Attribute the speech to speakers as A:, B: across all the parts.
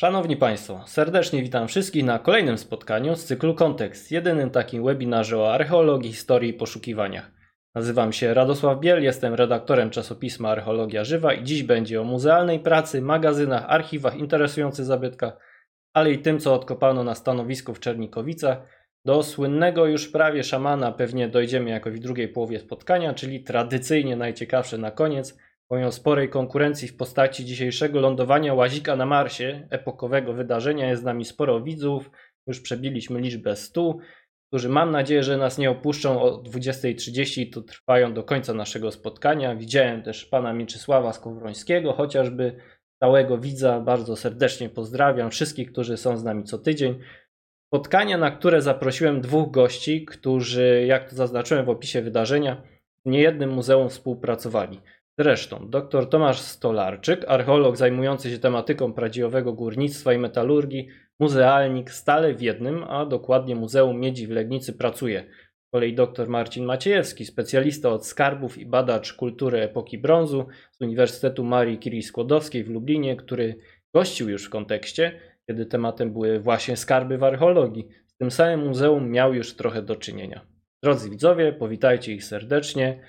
A: Szanowni Państwo, serdecznie witam wszystkich na kolejnym spotkaniu z cyklu Kontekst, jedynym takim webinarze o archeologii, historii i poszukiwaniach. Nazywam się Radosław Biel, jestem redaktorem czasopisma Archeologia Żywa i dziś będzie o muzealnej pracy, magazynach, archiwach, interesujących zabytkach, ale i tym, co odkopano na stanowisku w Czernikowicach. Do słynnego już prawie szamana pewnie dojdziemy jakoś w drugiej połowie spotkania, czyli tradycyjnie najciekawsze na koniec – Pomimo sporej konkurencji w postaci dzisiejszego lądowania łazika na Marsie, epokowego wydarzenia, jest z nami sporo widzów. Już przebiliśmy liczbę 100, którzy mam nadzieję, że nas nie opuszczą o 20.30 i to trwają do końca naszego spotkania. Widziałem też pana Mieczysława Skowrońskiego, chociażby całego widza. Bardzo serdecznie pozdrawiam wszystkich, którzy są z nami co tydzień. Spotkania, na które zaprosiłem dwóch gości, którzy, jak to zaznaczyłem w opisie wydarzenia, w niejednym muzeum współpracowali. Zresztą dr Tomasz Stolarczyk, archeolog zajmujący się tematyką pradziejowego górnictwa i metalurgii, muzealnik stale w jednym, a dokładnie Muzeum Miedzi w Legnicy pracuje. Z kolei dr Marcin Maciejewski, specjalista od skarbów i badacz kultury epoki brązu z Uniwersytetu Marii Curie Skłodowskiej w Lublinie, który gościł już w kontekście, kiedy tematem były właśnie skarby w archeologii. Z tym samym muzeum miał już trochę do czynienia. Drodzy widzowie, powitajcie ich serdecznie.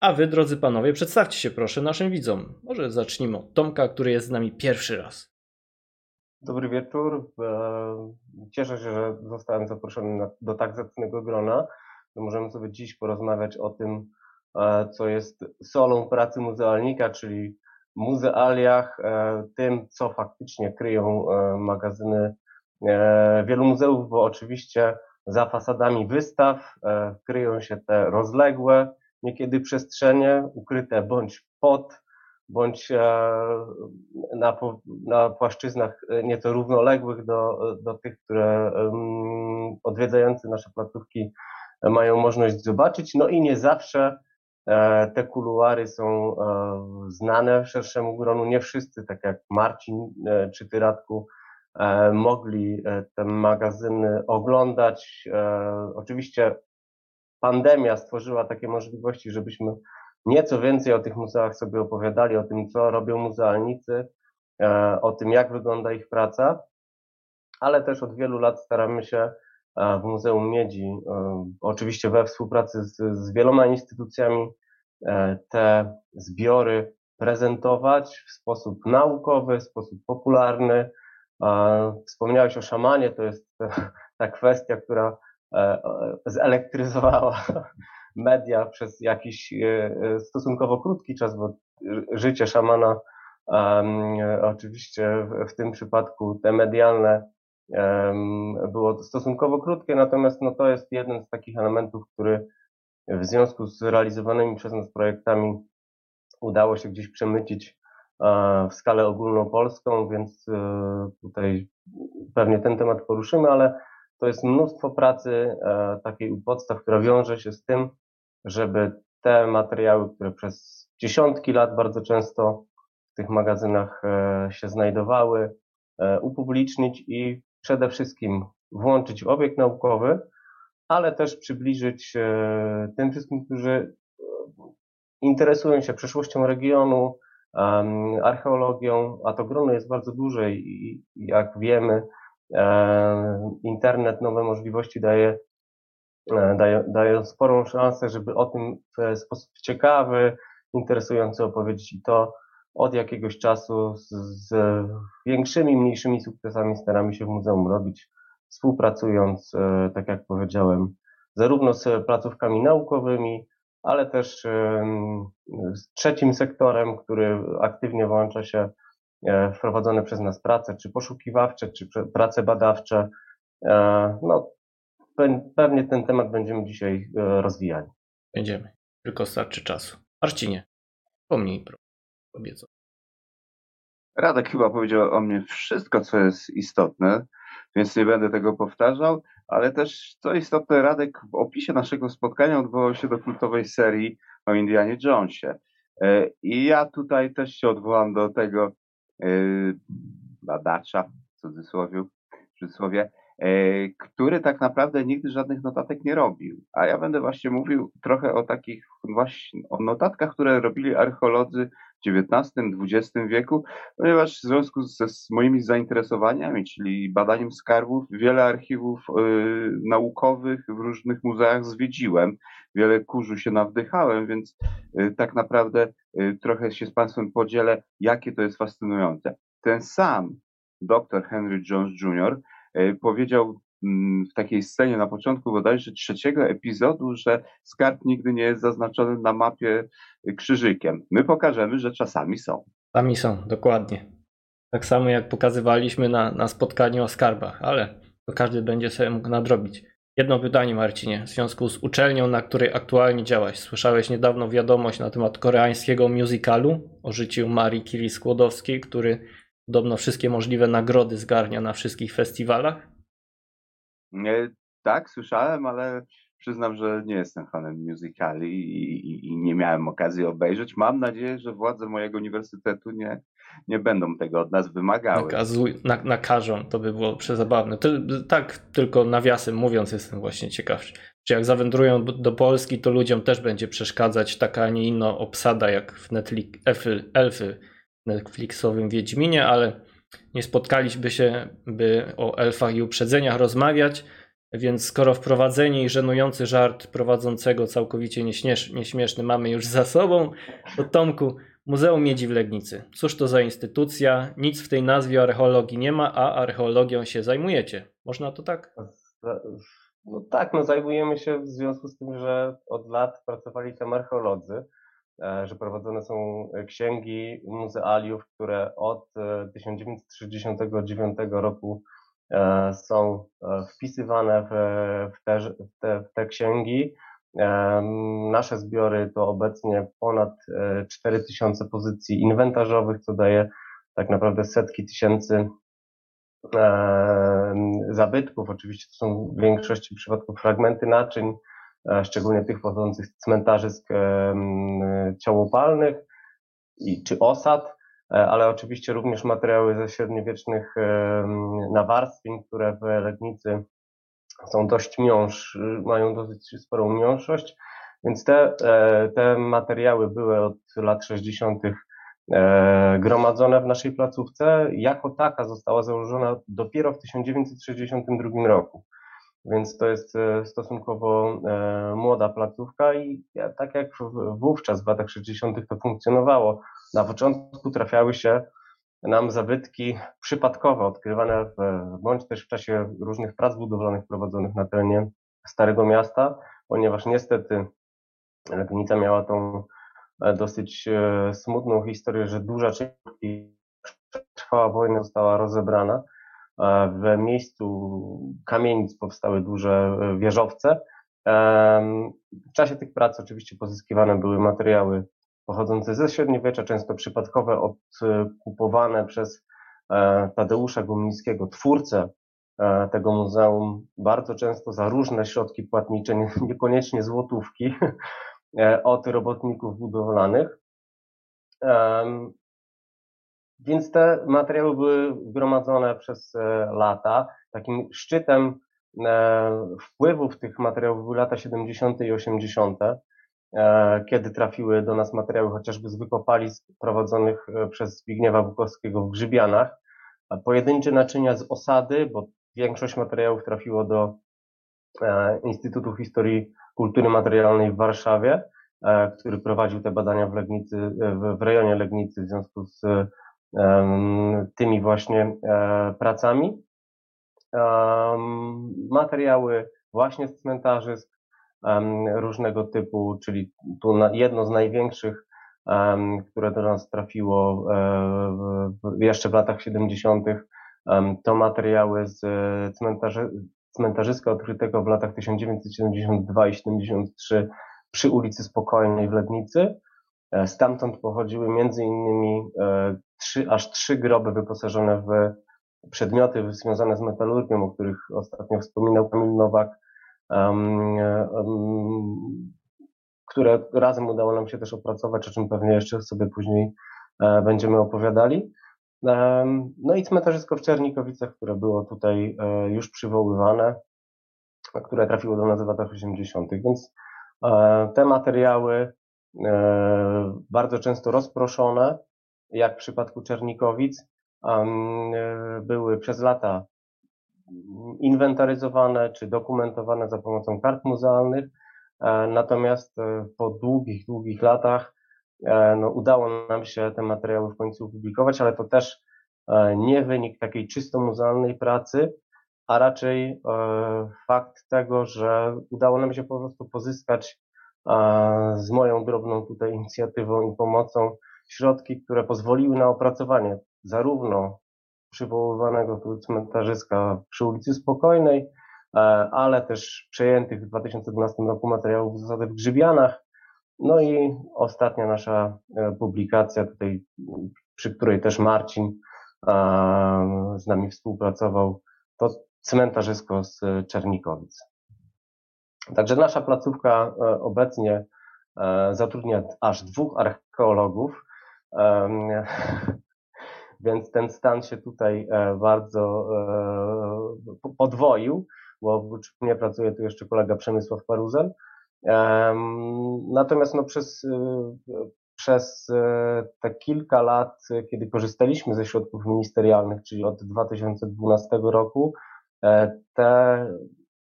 A: A wy, drodzy panowie, przedstawcie się proszę naszym widzom. Może zacznijmy od Tomka, który jest z nami pierwszy raz.
B: Dobry wieczór. E, cieszę się, że zostałem zaproszony do tak zacnego grona. Możemy sobie dziś porozmawiać o tym, e, co jest solą pracy muzealnika, czyli muzealiach, e, tym, co faktycznie kryją magazyny wielu muzeów, bo oczywiście za fasadami wystaw kryją się te rozległe, niekiedy przestrzenie ukryte bądź pod, bądź e, na, na płaszczyznach nieco równoległych do, do tych, które odwiedzający nasze placówki mają możliwość zobaczyć. No i nie zawsze e, te kuluary są e, znane szerszemu gronu. Nie wszyscy, tak jak Marcin czy Ty Radku, mogli te magazyny oglądać. Oczywiście pandemia stworzyła takie możliwości, żebyśmy nieco więcej o tych muzeach sobie opowiadali, o tym, co robią muzealnicy, e, o tym, jak wygląda ich praca, ale też od wielu lat staramy się e, w Muzeum Miedzi, e, oczywiście we współpracy z, z wieloma instytucjami, te zbiory prezentować w sposób naukowy, w sposób popularny. Wspomniałeś o szamanie, to jest ta kwestia, która zelektryzowała media przez jakiś e, e, stosunkowo krótki czas, bo życie szamana oczywiście w tym przypadku te medialne było stosunkowo krótkie, natomiast no to jest jeden z takich elementów, który w związku z realizowanymi przez nas projektami udało się gdzieś przemycić w skalę ogólnopolską, więc tutaj pewnie ten temat poruszymy, ale to jest mnóstwo pracy e, takiej u podstaw, która wiąże się z tym, żeby te materiały, które przez dziesiątki lat bardzo często w tych magazynach e, się znajdowały, e, upublicznić i przede wszystkim włączyć w obiekt naukowy, ale też przybliżyć e, tym wszystkim, którzy interesują się przyszłością regionu, archeologią, a to grono jest bardzo duże i jak wiemy, E, internet nowe możliwości daje, daje, daje sporą szansę, żeby o tym w sposób ciekawy, interesujący opowiedzieć i to od jakiegoś czasu z, z większymi, mniejszymi sukcesami staramy się w muzeum robić, współpracując, e, tak jak powiedziałem, zarówno z placówkami naukowymi, ale też z trzecim sektorem, który aktywnie włącza się E, wprowadzone przez nas prace, czy poszukiwawcze, czy prace badawcze. E, no, pewnie ten temat będziemy dzisiaj e, rozwijali.
A: Będziemy, tylko starczy czasu. Marcinie, pomnij obiecał.
C: Radek chyba powiedział o mnie wszystko, co jest istotne, więc nie będę tego powtarzał, ale też co istotne, Radek w opisie naszego spotkania odwołał się do kultowej serii o Indianie Jonesie. I ja tutaj też się odwołam do tego, badacza, w cudzysłowie, w cudzysłowie który tak naprawdę nigdy żadnych notatek nie robił. A ja będę właśnie mówił trochę o takich właśnie o notatkach, które robili archeolodzy w XIX-XX wieku, ponieważ w związku ze z moimi zainteresowaniami, czyli badaniem skarbów, wiele archiwów y, naukowych w różnych muzeach zwiedziłem, wiele kurzu się nawdychałem, więc y, tak naprawdę y, trochę się z Państwem podzielę, jakie to jest fascynujące. Ten sam dr Henry Jones Jr. powiedział mm, w takiej scenie na początku bodajże trzeciego epizodu, że skarb nigdy nie jest zaznaczony na mapie krzyżykiem. My pokażemy, że czasami są.
A: Czasami są, dokładnie. Tak samo jak pokazywaliśmy na, na spotkaniu o skarbach, ale to każdy będzie sobie mógł nadrobić. Jedno pytanie, Marcinie, w związku z uczelnią, na której aktualnie działaś. Słyszałeś niedawno wiadomość na temat koreańskiego musicalu o życiu Marii Curie Skłodowskiej, który podobno wszystkie możliwe nagrody zgarnia na wszystkich festiwalach?
C: Nie, tak, słyszałem, ale przyznam, że nie jestem fanem musicali i, i, i, nie miałem okazji obejrzeć. Mam nadzieję, że władze mojego uniwersytetu nie, nie będą tego od nas wymagały.
A: Nakazuj, na, nakażą, to by było przezabawne. Ty, tak tylko nawiasem mówiąc jestem właśnie ciekaw, czy jak zawędrują do Polski, to ludziom też będzie przeszkadzać taka, a nie inna obsada jak w Netflix, elfy, elfy Netflixowym Wiedźminie, ale nie spotkaliśmy się, by o elfach i uprzedzeniach rozmawiać, więc skoro wprowadzenie i żenujący żart prowadzącego całkowicie nieśmieszny mamy już za sobą, to Tomku, Muzeum Miedzi w Legnicy. Cóż to za instytucja? Nic w tej nazwie archeologii nie ma, a archeologią się zajmujecie. Można to tak?
B: No tak, no zajmujemy się w związku z tym, że od lat pracowali tam archeolodzy, że prowadzone są księgi muzealiów, które od 1969 e, roku e, są wpisywane w te, w te, w te księgi Nasze zbiory to obecnie ponad 4000 e, pozycji inwentarzowych, co daje tak naprawdę setki tysięcy zabytków. Oczywiście to są w większości przypadków fragmenty naczyń, e, szczególnie tych pochodzących z cmentarzysk ciałopalnych i, czy osad, e, ale oczywiście również materiały ze średniowiecznych nawarstwień, które w Legnicy są dość miąż, mają dosyć sporą miąższość, więc te, e, te materiały były od lat 60. E, gromadzone w naszej placówce. Jako taka została założona dopiero w 1962 roku. Więc to jest e, stosunkowo młoda placówka i tak jak wówczas w latach 60. to funkcjonowało, na początku trafiały się nam zabytki przypadkowo odkrywane w, bądź też w czasie różnych prac budowlanych prowadzonych na terenie Starego Miasta, ponieważ niestety Legnica miała tą e, dosyć e, smutną historię, że duża część trwała wojna została rozebrana. W miejscu kamienic powstały duże e, wieżowce. W czasie tych prac oczywiście pozyskiwane były materiały pochodzące ze średniowiecza, często przypadkowe, odkupowane przez e, Tadeusza Gumińskiego, twórcę e, tego muzeum, bardzo często za różne środki płatnicze, niekoniecznie złotówki, e, od robotników budowlanych. Więc te materiały były gromadzone przez lata. Takim szczytem wpływów tych materiałów były lata 70. i 80. E, kiedy trafiły do nas materiały chociażby z wykopalisk prowadzonych e, przez Zbigniewa Bukowskiego w Grzybianach, pojedyncze naczynia z osady, bo większość materiałów trafiło do e, Instytutu Historii Kultury Materialnej w Warszawie, który prowadził te badania w Legnicy, w rejonie Legnicy w związku z tymi właśnie pracami. Materiały właśnie z cmentarzysk, różnego typu, czyli tu jedno z największych, które do nas trafiło e, jeszcze w latach 70., to materiały z cmentarzy, cmentarzyska odkrytego w latach 1972 i 73 przy ulicy Spokojnej w Lednicy. E, stamtąd pochodziły między innymi e, trzy, aż trzy groby wyposażone w przedmioty związane z metalurgią, o których ostatnio wspominał Kamil Nowak, które razem udało nam się też opracować, o czym pewnie jeszcze sobie później e, będziemy opowiadali. No i cmentarzysko w Czernikowicach, które było tutaj już przywoływane, które trafiło do nas w latach 80., więc te materiały bardzo często rozproszone, jak w przypadku Czernikowic, były przez lata inwentaryzowane czy dokumentowane za pomocą kart muzealnych. E, natomiast e, po długich, długich latach e, no, udało nam się te materiały w końcu opublikować, ale to też nie wynik takiej czysto muzealnej pracy, a raczej fakt tego, że udało nam się po prostu pozyskać z moją drobną tutaj inicjatywą i pomocą środki, które pozwoliły na opracowanie zarówno przywoływanego tu cmentarzyska przy ulicy Spokojnej, e, ale też przejętych w 2012 roku materiałów zasady w Grzybianach. No i ostatnia nasza e, publikacja tutaj, przy której też Marcin e, z nami współpracował, to cmentarzysko z Czernikowic. Także nasza placówka obecnie zatrudnia aż dwóch archeologów. Więc ten stan się tutaj e, bardzo e, podwoił, bo oprócz mnie pracuje tu jeszcze kolega Przemysław Paruzel. Natomiast no przez, e, przez te kilka lat, kiedy korzystaliśmy ze środków ministerialnych, czyli od 2012 roku, te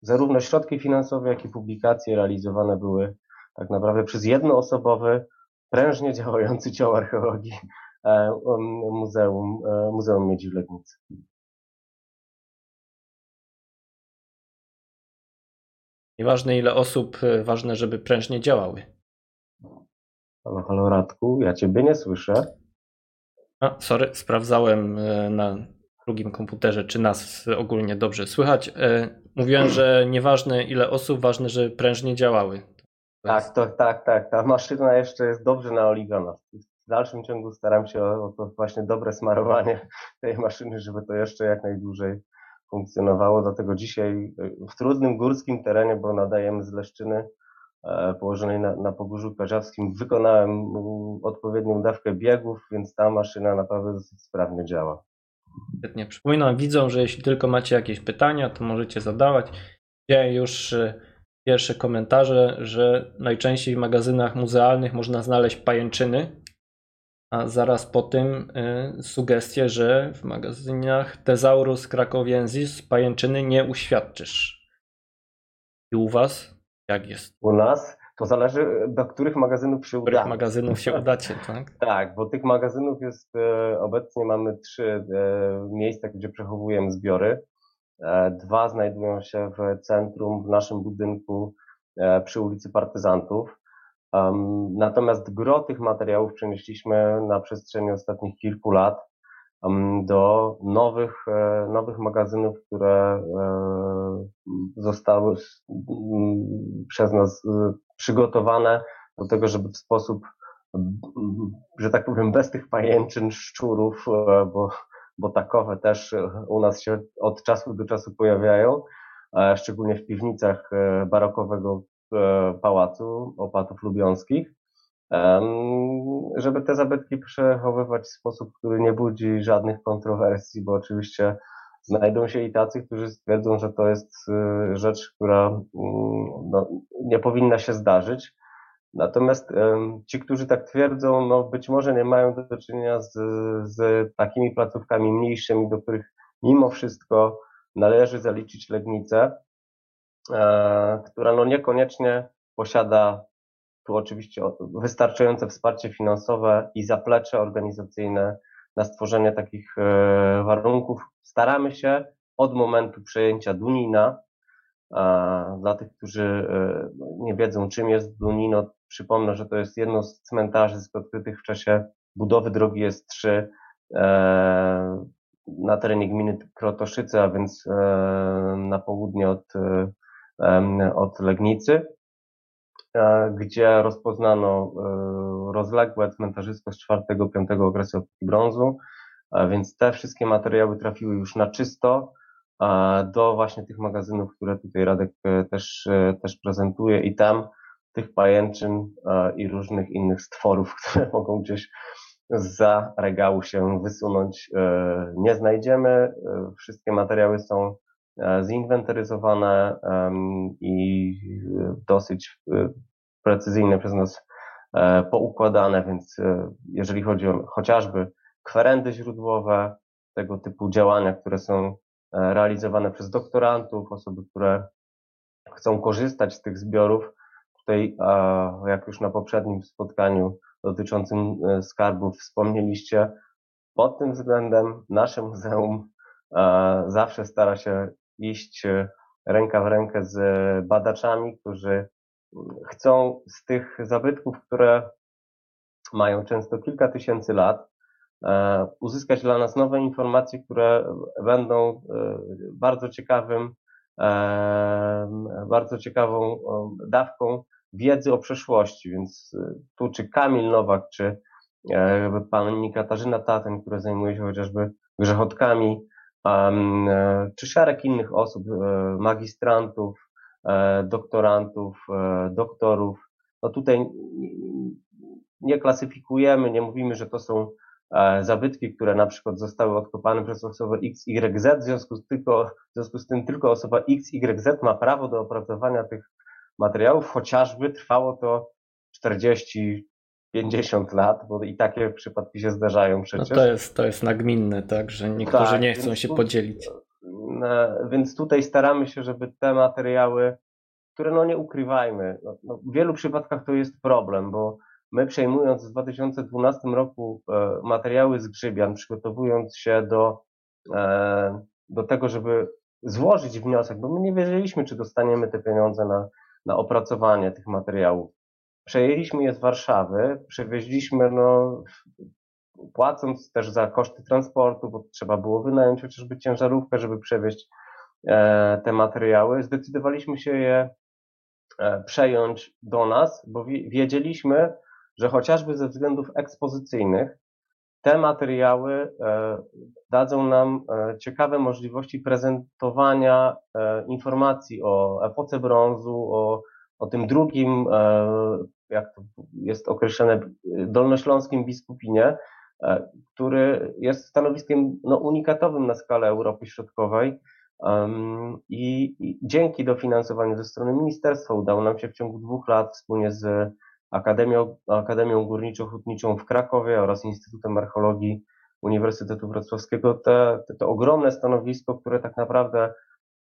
B: zarówno środki finansowe, jak i publikacje realizowane były tak naprawdę przez jednoosobowy, prężnie działający dział archeologii E, muzeum, e, Muzeum Miedzi w Legnicy.
A: Nieważne ile osób, e, ważne, żeby prężnie działały.
B: Halo, halo Radku, ja Ciebie nie słyszę.
A: A, sorry, sprawdzałem na drugim komputerze, czy nas ogólnie dobrze słychać. Mówiłem, że nieważne ile osób, ważne, żeby prężnie działały.
B: Tak, to, tak, tak. Ta maszyna jeszcze jest dobrze naoliwiona dalszym ciągu staram się o, o to właśnie dobre smarowanie tej maszyny, żeby to jeszcze jak najdłużej funkcjonowało. Dlatego dzisiaj e, w trudnym górskim terenie, bo nadajemy z Leszczyny e, położonej na, na Pogórzu Karzawskim, wykonałem odpowiednią dawkę biegów, więc ta maszyna naprawdę dosyć sprawnie działa.
A: Świetnie. Przypominam widzom, że jeśli tylko macie jakieś pytania, to możecie zadawać. Ja już e, pierwsze komentarze, że najczęściej w magazynach muzealnych można znaleźć pajęczyny, a zaraz po tym y, sugestie, że w magazynach Tesaurus krakowiensis pajęczyny nie uświadczysz. I u was jak jest?
B: U nas to zależy do których magazynów się
A: uda. których magazynów się udacie, tak?
B: tak, bo tych magazynów jest e, obecnie mamy trzy e, miejsca, gdzie przechowujemy zbiory. E, dwa znajdują się w centrum, w naszym budynku przy ulicy Partyzantów. Natomiast gro tych materiałów przenieśliśmy na przestrzeni ostatnich kilku lat do nowych, e, nowych magazynów, które e, zostały przez nas e, przygotowane do tego, żeby w sposób, że tak powiem, bez tych pajęczyn, szczurów, bo, bo takowe też u nas się od czasu do czasu pojawiają, szczególnie w piwnicach barokowego pałacu opatów lubiąskich, żeby te zabytki przechowywać w sposób, który nie budzi żadnych kontrowersji, bo oczywiście znajdą się i tacy, którzy stwierdzą, że to jest e, rzecz, która mm, no, nie powinna się zdarzyć. Natomiast ci, którzy tak twierdzą, no być może nie mają do czynienia z, z takimi placówkami mniejszymi, do których mimo wszystko należy zaliczyć Legnicę, E, która no niekoniecznie posiada tu oczywiście wystarczające wsparcie finansowe i zaplecze organizacyjne na stworzenie takich e, warunków. Staramy się od momentu przejęcia Dunina, dla tych, którzy e, nie wiedzą czym jest Dunino, przypomnę, że to jest jedno z cmentarzy odkrytych w czasie budowy drogi S3 na terenie gminy Krotoszyce, a więc na południe od od Legnicy, e, gdzie rozpoznano e, rozległe cmentarzysko z IV-V okresu epoki brązu, więc te wszystkie materiały trafiły już na czysto do właśnie tych magazynów, które tutaj Radek e, też, też prezentuje i tam tych pajęczyn i różnych innych stworów, które mogą gdzieś za regału się wysunąć nie znajdziemy. Wszystkie materiały są zinwentaryzowane i dosyć precyzyjnie przez nas poukładane, więc jeżeli chodzi o chociażby kwerendy źródłowe, tego typu działania, które są realizowane przez doktorantów, osoby, które chcą korzystać z tych zbiorów. Tutaj, jak już na poprzednim spotkaniu dotyczącym e, skarbów wspomnieliście, pod tym względem nasze muzeum zawsze stara się iść e, ręka w rękę z badaczami, którzy chcą z tych zabytków, które mają często kilka tysięcy lat, e, uzyskać dla nas nowe informacje, które będą bardzo ciekawym bardzo ciekawą dawką wiedzy o przeszłości, więc tu czy Kamil Nowak, czy e, pani Katarzyna Taten, która zajmuje się chociażby grzechotkami, e, czy szereg innych osób, e, magistrantów, doktorantów, doktorów. No tutaj nie klasyfikujemy, nie mówimy, że to są E, zabytki, które na przykład zostały odkopane przez osobę XYZ, w związku z, tylko, w związku z tym tylko osoba XYZ ma prawo do opracowania tych materiałów, chociażby trwało to 40, 50 lat, bo i takie przypadki się zdarzają przecież.
A: No to jest, to jest nagminne, tak, że niektórzy tak, nie chcą się tu, podzielić.
B: Więc tutaj staramy się, żeby te materiały, które no nie ukrywajmy, no, no w wielu przypadkach to jest problem, bo My przejmując w 2012 roku e, materiały z Grzybian, przygotowując się do, e, do tego, żeby złożyć wniosek, bo my nie wiedzieliśmy, czy dostaniemy te pieniądze na, na opracowanie tych materiałów. Przejęliśmy je z Warszawy, przewieźliśmy, no, płacąc też za koszty transportu, bo trzeba było wynająć chociażby ciężarówkę, żeby przewieźć e, te materiały. Zdecydowaliśmy się je przejąć do nas, bo wiedzieliśmy, że chociażby ze względów ekspozycyjnych te materiały e, dadzą nam e, ciekawe możliwości prezentowania e, informacji o epoce brązu, o, o tym drugim, jak to jest określone, dolnośląskim biskupinie, który jest stanowiskiem no, unikatowym na skalę Europy Środkowej. I, I dzięki dofinansowaniu ze strony ministerstwa udało nam się w ciągu dwóch lat wspólnie z Akademią, Akademią Górniczo-Hutniczą w Krakowie oraz Instytutem Archeologii Uniwersytetu Wrocławskiego te, te, to ogromne stanowisko, które tak naprawdę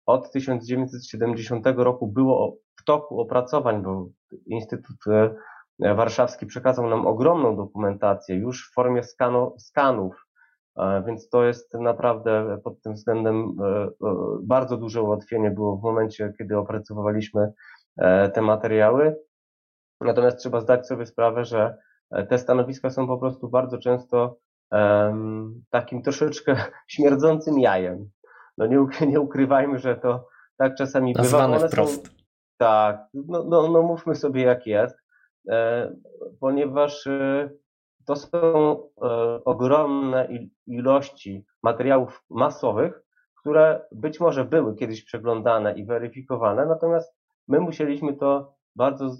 B: od 1970 roku było w toku opracowań, bo Instytut e, Warszawski przekazał nam ogromną dokumentację już w formie skanów, e, więc to jest naprawdę pod tym względem e, bardzo duże ułatwienie było w momencie, kiedy opracowywaliśmy te materiały. Natomiast trzeba zdać sobie sprawę, że te stanowiska są po prostu bardzo często takim troszeczkę śmierdzącym jajem. No nie, nie ukrywajmy, że to tak czasami
A: Nazwane bywa. wprost. Są,
B: tak, no, no, no mówmy sobie jak jest, e, ponieważ e, to są e, ogromne ilości materiałów masowych, które być może były kiedyś przeglądane i weryfikowane, natomiast my musieliśmy to bardzo, e,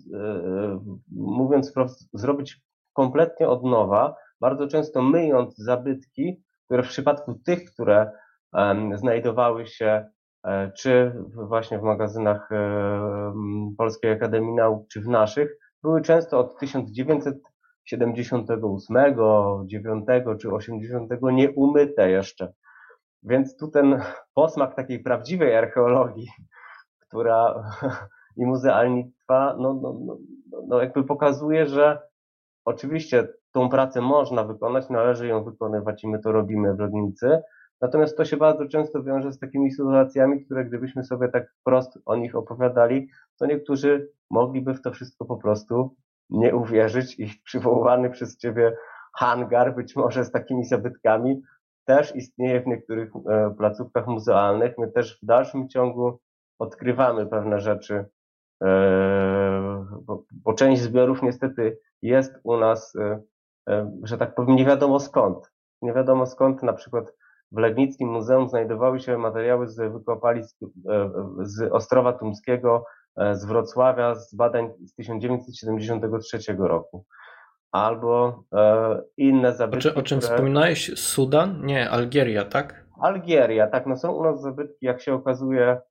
B: mówiąc wprost, zrobić kompletnie od nowa, bardzo często myjąc zabytki, które w przypadku tych, które znajdowały się e, czy właśnie w magazynach Polskiej Akademii Nauk, czy w naszych, były często od 1978, 9 czy 80 nieumyte jeszcze. Więc tu ten posmak takiej prawdziwej archeologii, która i muzealnictwa, no, no, no, no jakby pokazuje, że oczywiście tą pracę można wykonać, należy ją wykonywać i my to robimy w Lodnicy, natomiast to się bardzo często wiąże z takimi sytuacjami, które gdybyśmy sobie tak wprost o nich opowiadali, to niektórzy mogliby w to wszystko po prostu nie uwierzyć i przywoływany przez Ciebie hangar, być może z takimi zabytkami, też istnieje w niektórych e, placówkach muzealnych. My też w dalszym ciągu odkrywamy pewne rzeczy E, bo, część zbiorów niestety jest u nas, e, że tak powiem, nie wiadomo skąd. Nie wiadomo skąd na przykład w Legnickim Muzeum znajdowały się materiały z wykopalisk z Ostrowa Tumskiego, z Wrocławia, z badań z 1973 roku. albo e, inne zabytki.
A: O, czy, o czym
B: które...
A: wspominałeś? Sudan? Nie, Algieria, tak?
B: Algieria, tak, no są u nas zabytki, jak się okazuje,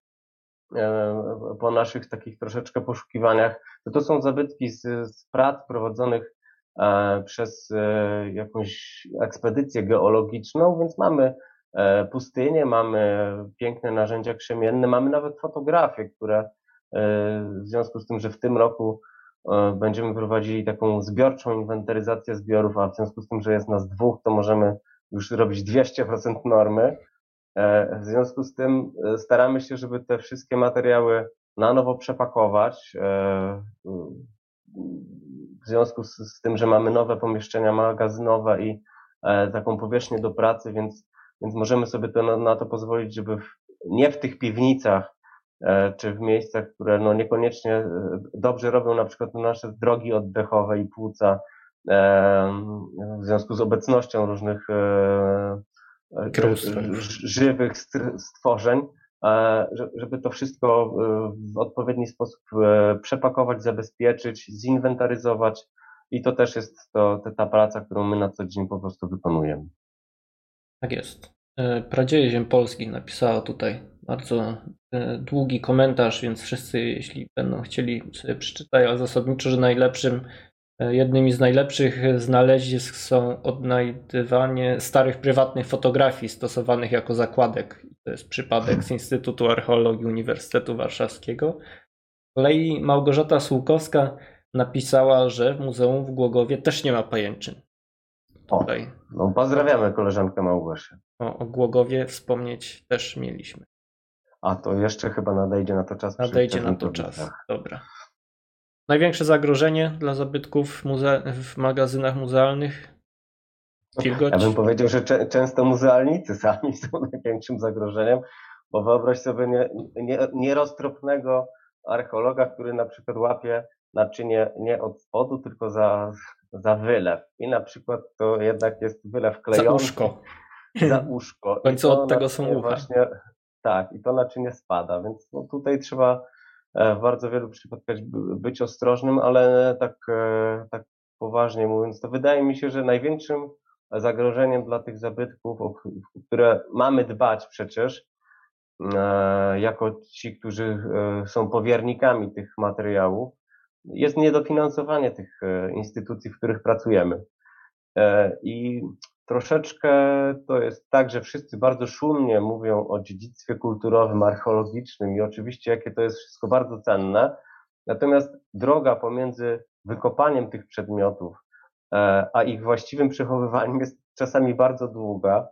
B: e, po naszych takich troszeczkę poszukiwaniach, to to są zabytki z, z prac prowadzonych e, przez e, jakąś ekspedycję geologiczną, więc mamy pustynię, mamy piękne narzędzia krzemienne, mamy nawet fotografie, które w związku z tym, że w tym roku będziemy prowadzili taką zbiorczą inwentaryzację zbiorów, a w związku z tym, że jest nas dwóch, to możemy już robić 200% normy. E, w związku z tym e, staramy się, żeby te wszystkie materiały na nowo przepakować. E, w związku z tym, że mamy nowe pomieszczenia magazynowe i taką powierzchnię do pracy, więc, więc możemy sobie to, na, na to pozwolić, żeby w, nie w tych piwnicach czy w miejscach, które no niekoniecznie dobrze robią na przykład nasze drogi oddechowe i płuca, w związku z obecnością różnych żywych stworzeń, żeby to wszystko w odpowiedni sposób przepakować, zabezpieczyć, zinwentaryzować i to też jest to, ta praca, którą my na co dzień po prostu wykonujemy.
A: Tak jest. E, Pradzieje Ziem Polskich napisała tutaj bardzo e, długi komentarz, więc wszyscy, jeśli będą chcieli sobie przeczytać, ale zasadniczo, że najlepszym Jednymi z najlepszych znalezisk są odnajdywanie starych prywatnych fotografii stosowanych jako zakładek. To jest przypadek z Instytutu Archeologii Uniwersytetu Warszawskiego. Z kolei Małgorzata Słukowska napisała, że w Muzeum w Głogowie też nie ma pajęczyn.
B: Tutaj. O, no pozdrawiamy koleżankę Małgosię.
A: O, o Głogowie wspomnieć też mieliśmy.
B: A to jeszcze chyba nadejdzie na to czas.
A: Nadejdzie na to czas. Dobra. Największe zagrożenie dla zabytków muze w magazynach muzealnych?
B: Wilgoć? Ja bym powiedział, że cze często muzealnicy sami są największym zagrożeniem, bo wyobraź sobie nie, nie, nieroztropnego archeologa, który na przykład łapie naczynie nie od spodu, tylko za, za wylew. I na przykład to jednak jest wylew klejony.
A: Za uszko.
B: Za uszko.
A: W końcu od tego są ucha. Właśnie,
B: tak, i to naczynie spada, więc no, tutaj trzeba E, w bardzo wielu przypadkach być ostrożnym, ale tak, e, tak poważnie mówiąc, to wydaje mi się, że największym zagrożeniem dla tych zabytków, o które mamy dbać przecież, e, jako ci, którzy są powiernikami tych materiałów, jest niedofinansowanie tych instytucji, w których pracujemy. I troszeczkę to jest tak, że wszyscy bardzo szumnie mówią o dziedzictwie kulturowym, archeologicznym i oczywiście jakie to jest wszystko bardzo cenne. Natomiast droga pomiędzy wykopaniem tych przedmiotów e, a ich właściwym przechowywaniem jest czasami bardzo długa.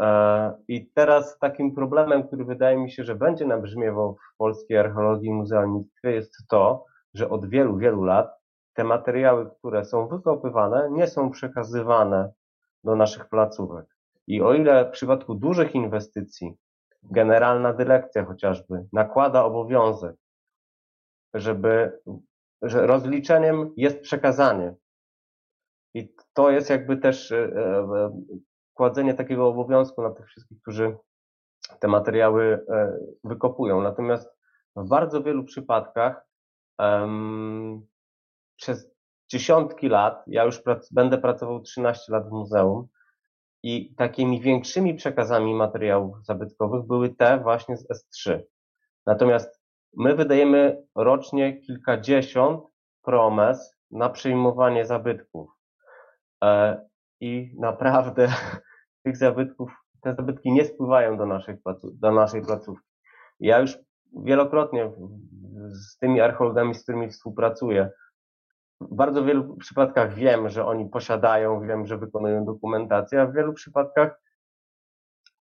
B: E, I teraz takim problemem, który wydaje mi się, że będzie nabrzmiewał w polskiej archeologii i muzealnictwie jest to, że od wielu, wielu lat te materiały, które są wykopywane, nie są przekazywane do naszych placówek. I o ile w przypadku dużych inwestycji generalna dyrekcja chociażby nakłada obowiązek, żeby, że rozliczeniem jest przekazanie. I to jest jakby też e, e, kładzenie takiego obowiązku na tych wszystkich, którzy te materiały e, wykopują. Natomiast w bardzo wielu przypadkach um, przez dziesiątki lat, ja już prac, będę pracował 13 lat w muzeum i takimi większymi przekazami materiałów zabytkowych były te właśnie z S3. Natomiast my wydajemy rocznie kilkadziesiąt promes na przyjmowanie zabytków. E, I naprawdę tych zabytków, te zabytki nie spływają do placu, do naszej placówki. Ja już wielokrotnie z tymi archeologami, z którymi współpracuję, w bardzo wielu przypadkach wiem, że oni posiadają, wiem, że wykonują dokumentację, a w wielu przypadkach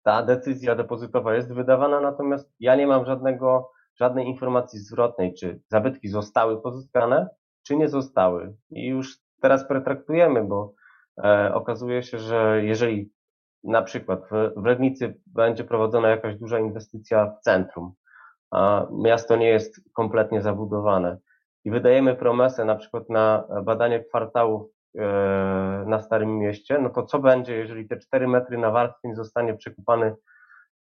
B: ta decyzja depozytowa jest wydawana, natomiast ja nie mam żadnego, żadnej informacji zwrotnej, czy zabytki zostały pozyskane, czy nie zostały. I już teraz pretraktujemy, bo e, okazuje się, że jeżeli na przykład w, w Legnicy będzie prowadzona jakaś duża inwestycja w centrum, a miasto nie jest kompletnie zabudowane, i wydajemy promesę na przykład na badanie kwartałów e, na Starym Mieście, no to co będzie, jeżeli te 4 metry na warstwie zostanie przekupany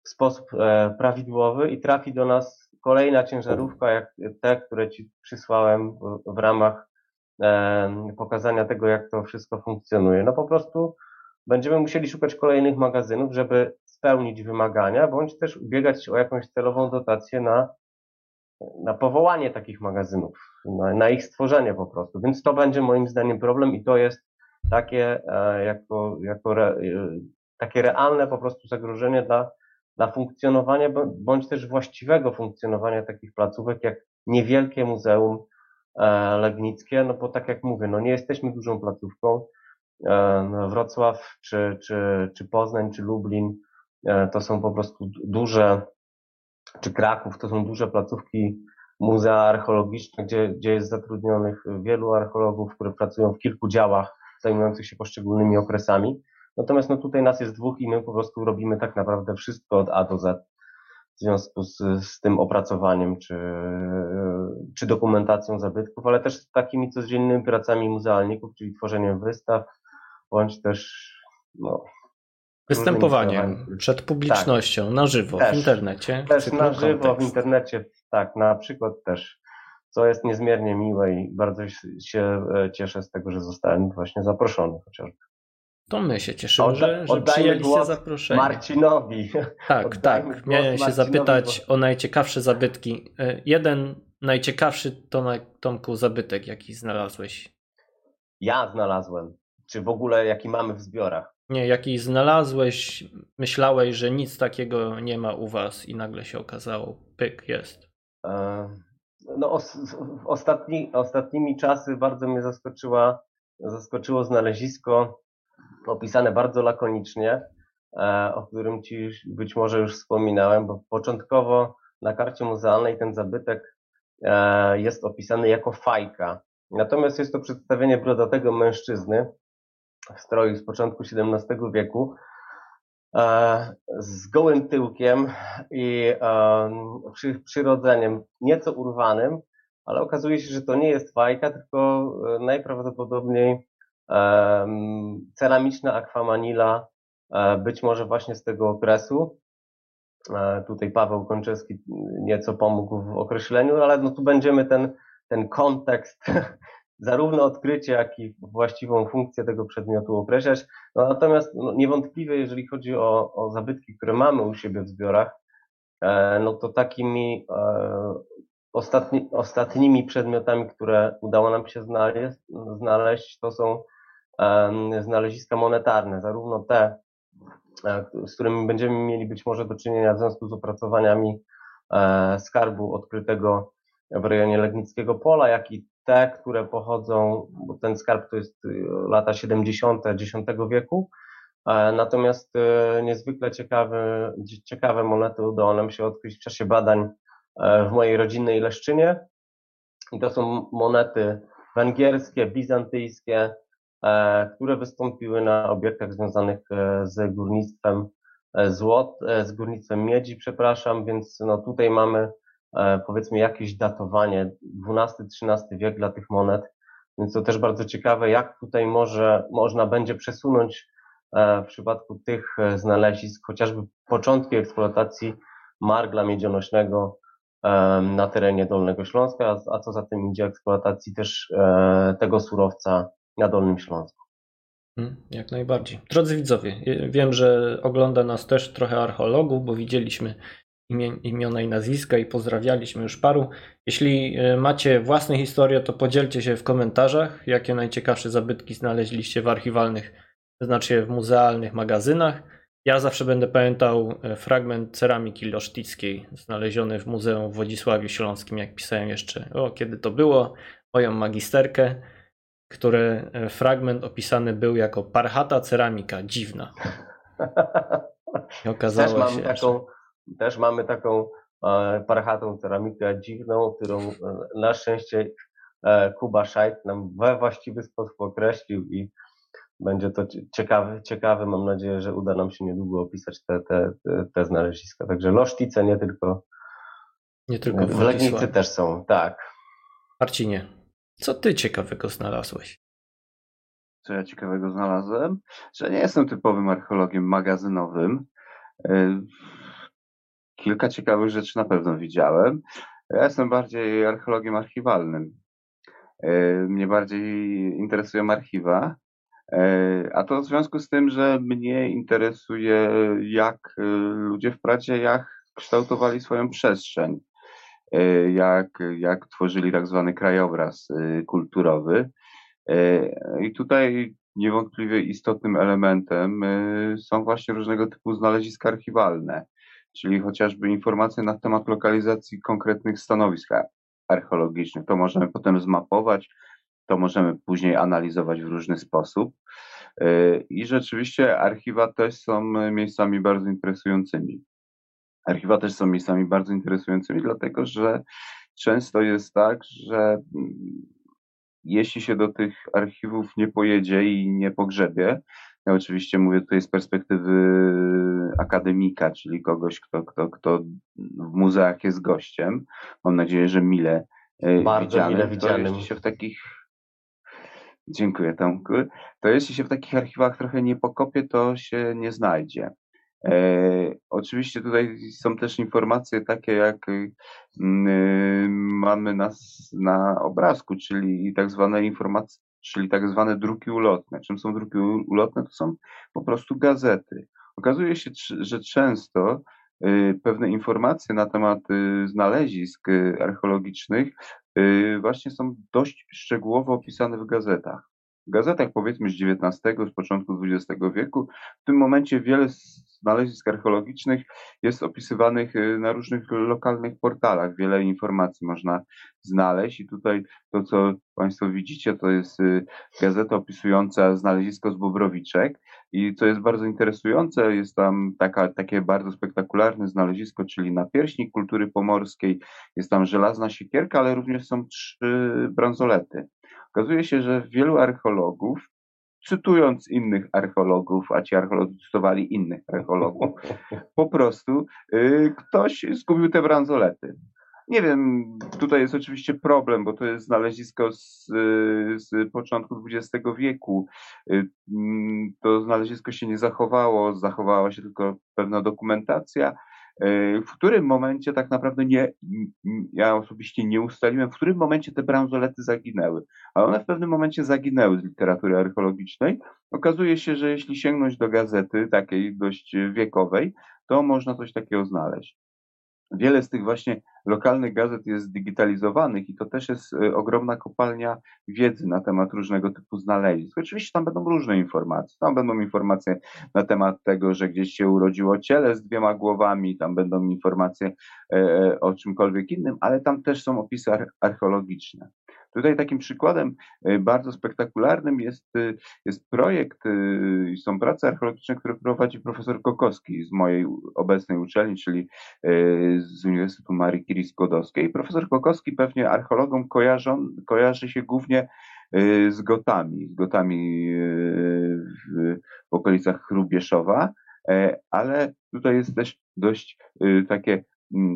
B: w sposób e, prawidłowy i trafi do nas kolejna ciężarówka, jak te, które Ci przysłałem w ramach pokazania tego, jak to wszystko funkcjonuje. No po prostu będziemy musieli szukać kolejnych magazynów, żeby spełnić wymagania, bądź też ubiegać się o jakąś celową dotację na, na powołanie takich magazynów, na, na ich stworzenie po prostu. Więc to będzie moim zdaniem problem i to jest takie e, jako, jako re, e, takie realne po prostu zagrożenie dla, dla funkcjonowania, bądź też właściwego funkcjonowania takich placówek jak niewielkie muzeum e, Legnickie, no bo tak jak mówię, no nie jesteśmy dużą placówką. No Wrocław, czy, czy, czy Poznań, czy Lublin to są po prostu duże, czy Kraków, to są duże placówki muzea archeologiczne, gdzie, gdzie jest zatrudnionych wielu archeologów, które pracują w kilku działach zajmujących się poszczególnymi okresami. Natomiast no tutaj nas jest dwóch i my po prostu robimy tak naprawdę wszystko od A do Z w związku z, z tym opracowaniem czy, czy dokumentacją zabytków, ale też takimi codziennymi pracami muzealników, czyli tworzeniem wystaw, bądź też no,
A: Występowaniem przed publicznością, tak. na żywo, też, w internecie.
B: Też na żywo, kontekst. w internecie, tak, na przykład też co jest niezmiernie miłe i bardzo się e, cieszę z tego, że zostałem właśnie zaproszony chociażby.
A: To my się cieszymy, Odda, że, że przyjęliście zaproszenie.
B: Marcinowi.
A: Tak, tak. Miałem się zapytać bo... o najciekawsze zabytki. E, jeden najciekawszy to na Tomku zabytek, jaki znalazłeś.
B: Ja znalazłem. Czy w ogóle jaki mamy w zbiorach?
A: Nie, jaki znalazłeś, myślałeś, że nic takiego nie ma u was i nagle się okazało, pyk, jest.
B: E, no, os, ostatni, ostatnimi czasy bardzo mnie zaskoczyła, zaskoczyło znalezisko opisane bardzo lakonicznie, e, o którym Ci być może już wspominałem, bo początkowo na karcie muzealnej ten zabytek e, jest opisany jako fajka. Natomiast jest to przedstawienie brodatego mężczyzny stroju z początku XVII wieku, E, z gołym tyłkiem i e, przyrodzeniem nieco urwanym, ale okazuje się, że to nie jest fajka, tylko e, najprawdopodobniej ceramiczna akwamanila, być może właśnie z tego okresu. Tutaj Paweł Konczewski nieco pomógł w określeniu, ale no tu będziemy ten, ten kontekst zarówno odkrycie, jak i właściwą funkcję tego przedmiotu określać. No, natomiast no, niewątpliwie, jeżeli chodzi o, o zabytki, które mamy u siebie w zbiorach, e, no to takimi e, ostatni, ostatnimi przedmiotami, które udało nam się znaleźć, znaleźć to są e, znaleziska monetarne, zarówno te, e, z którymi będziemy mieli być może do czynienia w związku z opracowaniami e, skarbu odkrytego w rejonie Legnickiego Pola, jak i te, które pochodzą, bo ten skarb to jest y, lata 70. X wieku, e, natomiast y, niezwykle ciekawe, ciekawe monety udało nam się odkryć w czasie badań e, w mojej rodzinnej Leszczynie. I to są monety węgierskie, bizantyjskie, e, które wystąpiły na obiektach związanych z górnictwem złot, z górnictwem miedzi, przepraszam, więc no tutaj mamy powiedzmy jakieś datowanie, XII-XIII wiek dla tych monet, więc to też bardzo ciekawe, jak tutaj może, można będzie przesunąć e, w przypadku tych e, znalezisk chociażby początki eksploatacji margla miedzionośnego na terenie Dolnego Śląska, a co za tym idzie eksploatacji też tego surowca na Dolnym Śląsku.
A: Hmm, jak najbardziej. Drodzy widzowie, wiem, że ogląda nas też trochę archeologów, bo widzieliśmy imiona i nazwiska i pozdrawialiśmy już paru. Jeśli e, macie własne historie, to podzielcie się w komentarzach, jakie najciekawsze zabytki znaleźliście w archiwalnych, znaczy w muzealnych magazynach. Ja zawsze będę pamiętał e, fragment ceramiki losztickiej znaleziony w Muzeum w Wodzisławiu Śląskim, jak pisałem jeszcze, o kiedy to było, moją magisterkę, który e, fragment opisany był jako parchata ceramika, dziwna.
B: I okazało Też mam się, taką, że też mamy taką e, parchatą ceramikę dziwną, którą e, na szczęście e, Kuba Szajt nam we właściwy sposób określił i będzie to ciekawe, ciekawe. Mam nadzieję, że uda nam się niedługo opisać te, te, te, te znaleziska. Także Losztice nie tylko, nie tylko w Legnicy też są, tak.
A: Marcinie, co ty ciekawego znalazłeś?
C: Co ja ciekawego znalazłem? Że nie jestem typowym archeologiem magazynowym kilka ciekawych rzeczy na pewno widziałem. Ja jestem bardziej archeologiem archiwalnym. Mnie bardziej interesują archiwa. A to w związku z tym, że mnie interesuje, jak ludzie w pradziejach kształtowali swoją przestrzeń, jak, jak tworzyli tak zwany krajobraz kulturowy. I tutaj niewątpliwie istotnym elementem są właśnie różnego typu znaleziska archiwalne, czyli chociażby informacje na temat lokalizacji konkretnych stanowisk archeologicznych. To możemy potem zmapować, to możemy później analizować w różny sposób. I rzeczywiście archiwa też są miejscami bardzo interesującymi. Archiwa też są miejscami bardzo interesującymi, dlatego że często jest tak, że mm, jeśli się do tych archiwów nie pojedzie i nie pogrzebie, ja oczywiście mówię tutaj z perspektywy akademika, czyli kogoś, kto, kto, kto w muzeach jest gościem. Mam nadzieję, że mile
B: e, Bardzo mile widzianym.
C: To się w takich Dziękuję Tomku. To jeśli się w takich archiwach trochę nie pokopie, to się nie znajdzie. E, oczywiście tutaj są też informacje takie, jak y, mamy na, na obrazku, czyli tak zwane informacje, czyli tak zwane druki ulotne. Czym są druki ulotne? To są po prostu gazety. Okazuje się, że często y, pewne informacje na temat y, znalezisk y, archeologicznych właśnie są dość szczegółowo opisane w gazetach. Gazetach powiedzmy z XIX, z początku XX wieku, w tym momencie wiele znalezisk archeologicznych jest opisywanych y, na różnych lokalnych portalach. Wiele informacji można znaleźć i tutaj to, co Państwo widzicie, to jest y, gazeta opisująca znalezisko z Bobrowiczek i co jest bardzo interesujące, jest tam taka, takie bardzo spektakularne znalezisko, czyli na pierśnik kultury pomorskiej, jest tam żelazna siekierka, ale również są trzy bransolety. Okazuje się, że wielu archeologów cytując innych archeologów, a ci archeolodzy cytowali innych archeologów, po prostu y, ktoś zgubił te bransolety. Nie wiem, tutaj jest oczywiście problem, bo to jest znalezisko z, z początku XX wieku. Y, mm, to znalezisko się nie zachowało, zachowała się tylko pewna dokumentacja, w którym momencie tak naprawdę nie, ja osobiście nie ustaliłem, w którym momencie te bransolety zaginęły, ale one w pewnym momencie zaginęły z literatury archeologicznej. Okazuje się, że jeśli sięgnąć do gazety, takiej dość wiekowej, to można coś takiego znaleźć. Wiele z tych właśnie lokalnych gazet jest digitalizowanych i to też jest e, ogromna kopalnia wiedzy na temat różnego typu znalezisk. Oczywiście tam będą różne informacje. Tam będą informacje na temat tego, że gdzieś się urodziło ciele z dwiema głowami, tam będą informacje e, e, o czymkolwiek innym, ale tam też są opisy archeologiczne. Tutaj takim przykładem y, bardzo spektakularnym jest, y, jest projekt, y, są prace archeologiczne, które prowadzi profesor Kokowski z mojej obecnej uczelni, czyli z Uniwersytetu Marii Curie Skłodowskiej. Profesor Kokowski pewnie archeologom kojarzą, kojarzy się głównie z gotami, z gotami w, w okolicach Rubieszowa, e, ale tutaj jest też dość takie,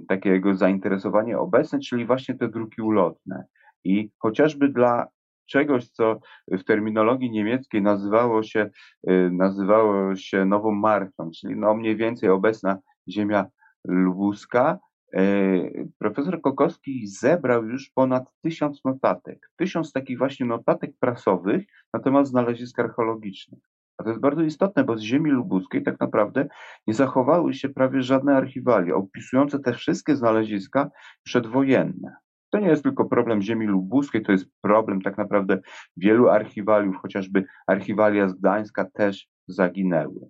C: takie jego zainteresowanie obecne, czyli właśnie te druki ulotne. I chociażby dla czegoś, co w terminologii niemieckiej nazywało się, y, nazywało się nową marką, czyli no mniej więcej obecna ziemia lubuska, y, profesor Kokowski zebrał już ponad tysiąc notatek. Tysiąc takich właśnie notatek prasowych na temat znalezisk archeologicznych. A to jest bardzo istotne, bo z ziemi lubuskiej tak naprawdę nie zachowały się prawie żadne archiwalia opisujące te wszystkie znaleziska przedwojenne. To nie jest tylko problem ziemi lubuskiej, to jest problem tak naprawdę wielu archiwaliów, chociażby archiwalia z Gdańska też zaginęły.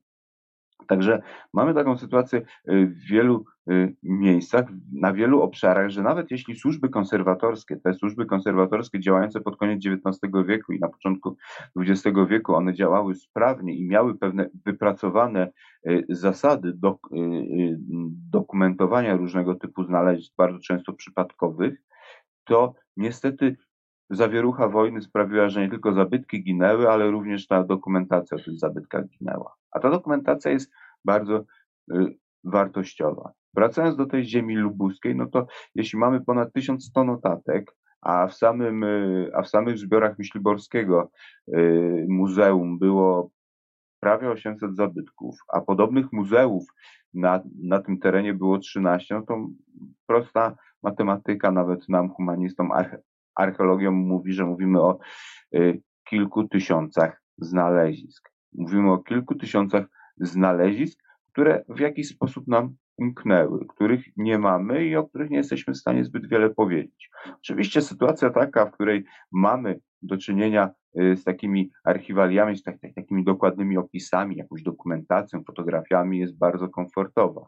C: Także mamy taką sytuację y, w wielu y, miejscach, na wielu obszarach, że nawet jeśli służby konserwatorskie, te służby konserwatorskie działające pod koniec XIX wieku i na początku XX wieku, one działały sprawnie i miały pewne wypracowane y, zasady do, dokumentowania różnego typu znalezisk, bardzo często przypadkowych, to niestety zawierucha wojny sprawiła, że nie tylko zabytki ginęły, ale również ta dokumentacja o tych zabytkach ginęła. A ta dokumentacja jest bardzo y, wartościowa. Wracając do tej ziemi lubuskiej, no to jeśli mamy ponad 1100 notatek, a w, samym, y, a w samych zbiorach Myśliborskiego y, muzeum było prawie 800 zabytków, a podobnych muzeów na, na tym terenie było 13, no to prosta matematyka nawet nam, humanistom, archeologią mówi, że mówimy o y, kilku tysiącach znalezisk. Mówimy o kilku tysiącach znalezisk, które w jakiś sposób nam umknęły, których nie mamy i o których nie jesteśmy w stanie zbyt wiele powiedzieć. Oczywiście sytuacja taka, w której mamy do czynienia y, z takimi archiwaliami, z tak, tak, takimi dokładnymi opisami, jakąś dokumentacją, fotografiami jest bardzo komfortowa.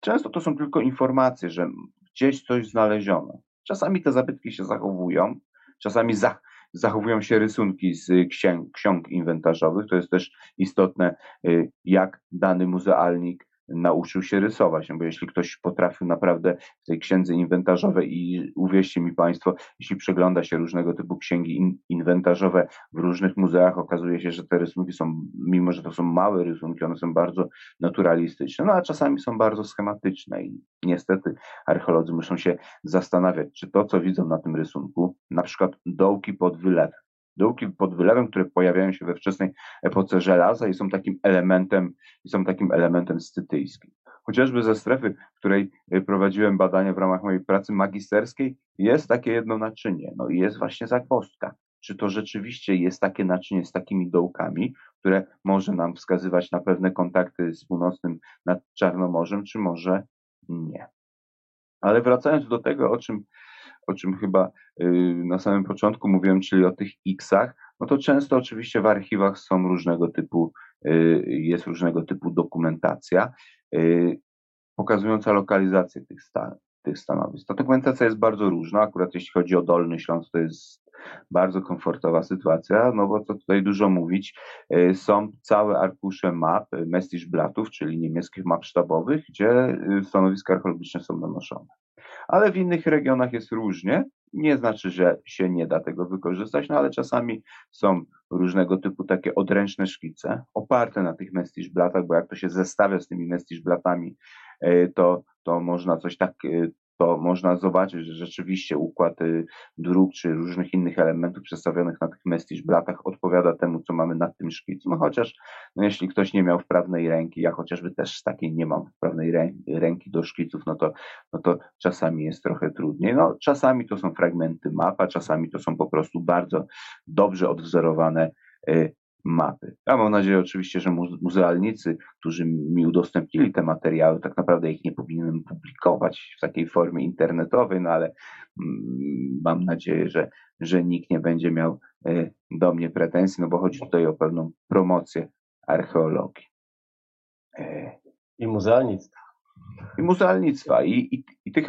C: Często to są tylko informacje, że gdzieś coś znaleziono. Czasami te zabytki się zachowują, czasami za, zachowują się rysunki z księg, ksiąg inwentarzowych. To jest też istotne, y, jak dany muzealnik nauczył się rysować, no bo jeśli ktoś potrafił naprawdę w tej księdze inwentarzowej i uwierzcie mi Państwo, jeśli przegląda się różnego typu księgi in, inwentarzowe w różnych muzeach, okazuje się, że te rysunki są, mimo że to są małe rysunki, one są bardzo naturalistyczne, no a czasami są bardzo schematyczne i niestety archeolodzy muszą się zastanawiać, czy to, co widzą na tym rysunku, na przykład dołki pod wylewem, dołki pod wylewem, które pojawiają się we wczesnej epoce żelaza i są takim elementem, są takim elementem scytyjskim. Chociażby ze strefy, w której y, prowadziłem badania w ramach mojej pracy magisterskiej, jest takie jedno naczynie, no i jest właśnie zagwozdka. Czy to rzeczywiście jest takie naczynie z takimi dołkami, które może nam wskazywać na pewne kontakty z północnym nad Czarnomorzem, czy może nie. Ale wracając do tego, o czym o czym chyba y, na samym początku mówiłem, czyli o tych X-ach, no to często oczywiście w archiwach są różnego typu, y, jest różnego typu dokumentacja y, pokazująca lokalizację tych, sta, tych stanowisk. Ta dokumentacja jest bardzo różna, akurat jeśli chodzi o Dolny Śląsk, to jest bardzo komfortowa sytuacja, no bo co tutaj dużo mówić, są całe arkusze map, Mestischblattów, czyli niemieckich map sztabowych, gdzie stanowiska archeologiczne są nanoszone ale w innych regionach jest różnie. Nie znaczy, że się nie da tego wykorzystać, no ale czasami są różnego typu takie odręczne szkice, oparte na tych mestiszblatach, bo jak to się zestawia z tymi mestiszblatami, to, to można coś tak to można zobaczyć, że rzeczywiście układ y, dróg czy różnych innych elementów przedstawionych na tych mestisz blatach odpowiada temu, co mamy na tym szkicu. No chociaż no jeśli ktoś nie miał wprawnej ręki, ja chociażby też takiej nie mam wprawnej ręki do szkiców, no to, no to czasami jest trochę trudniej. No czasami to są fragmenty mapa, czasami to są po prostu bardzo dobrze odwzorowane y, mapy. Ja mam nadzieję oczywiście, że muzealnicy, którzy mi udostępnili te materiały, tak naprawdę ich nie powinienem publikować w takiej formie internetowej, no ale mm, mam nadzieję, że, że nikt nie będzie miał e, do mnie pretensji, no bo chodzi tutaj o pewną promocję archeologii.
B: E, I muzealnictwa
C: i muzealnictwa, i, i, i, tych,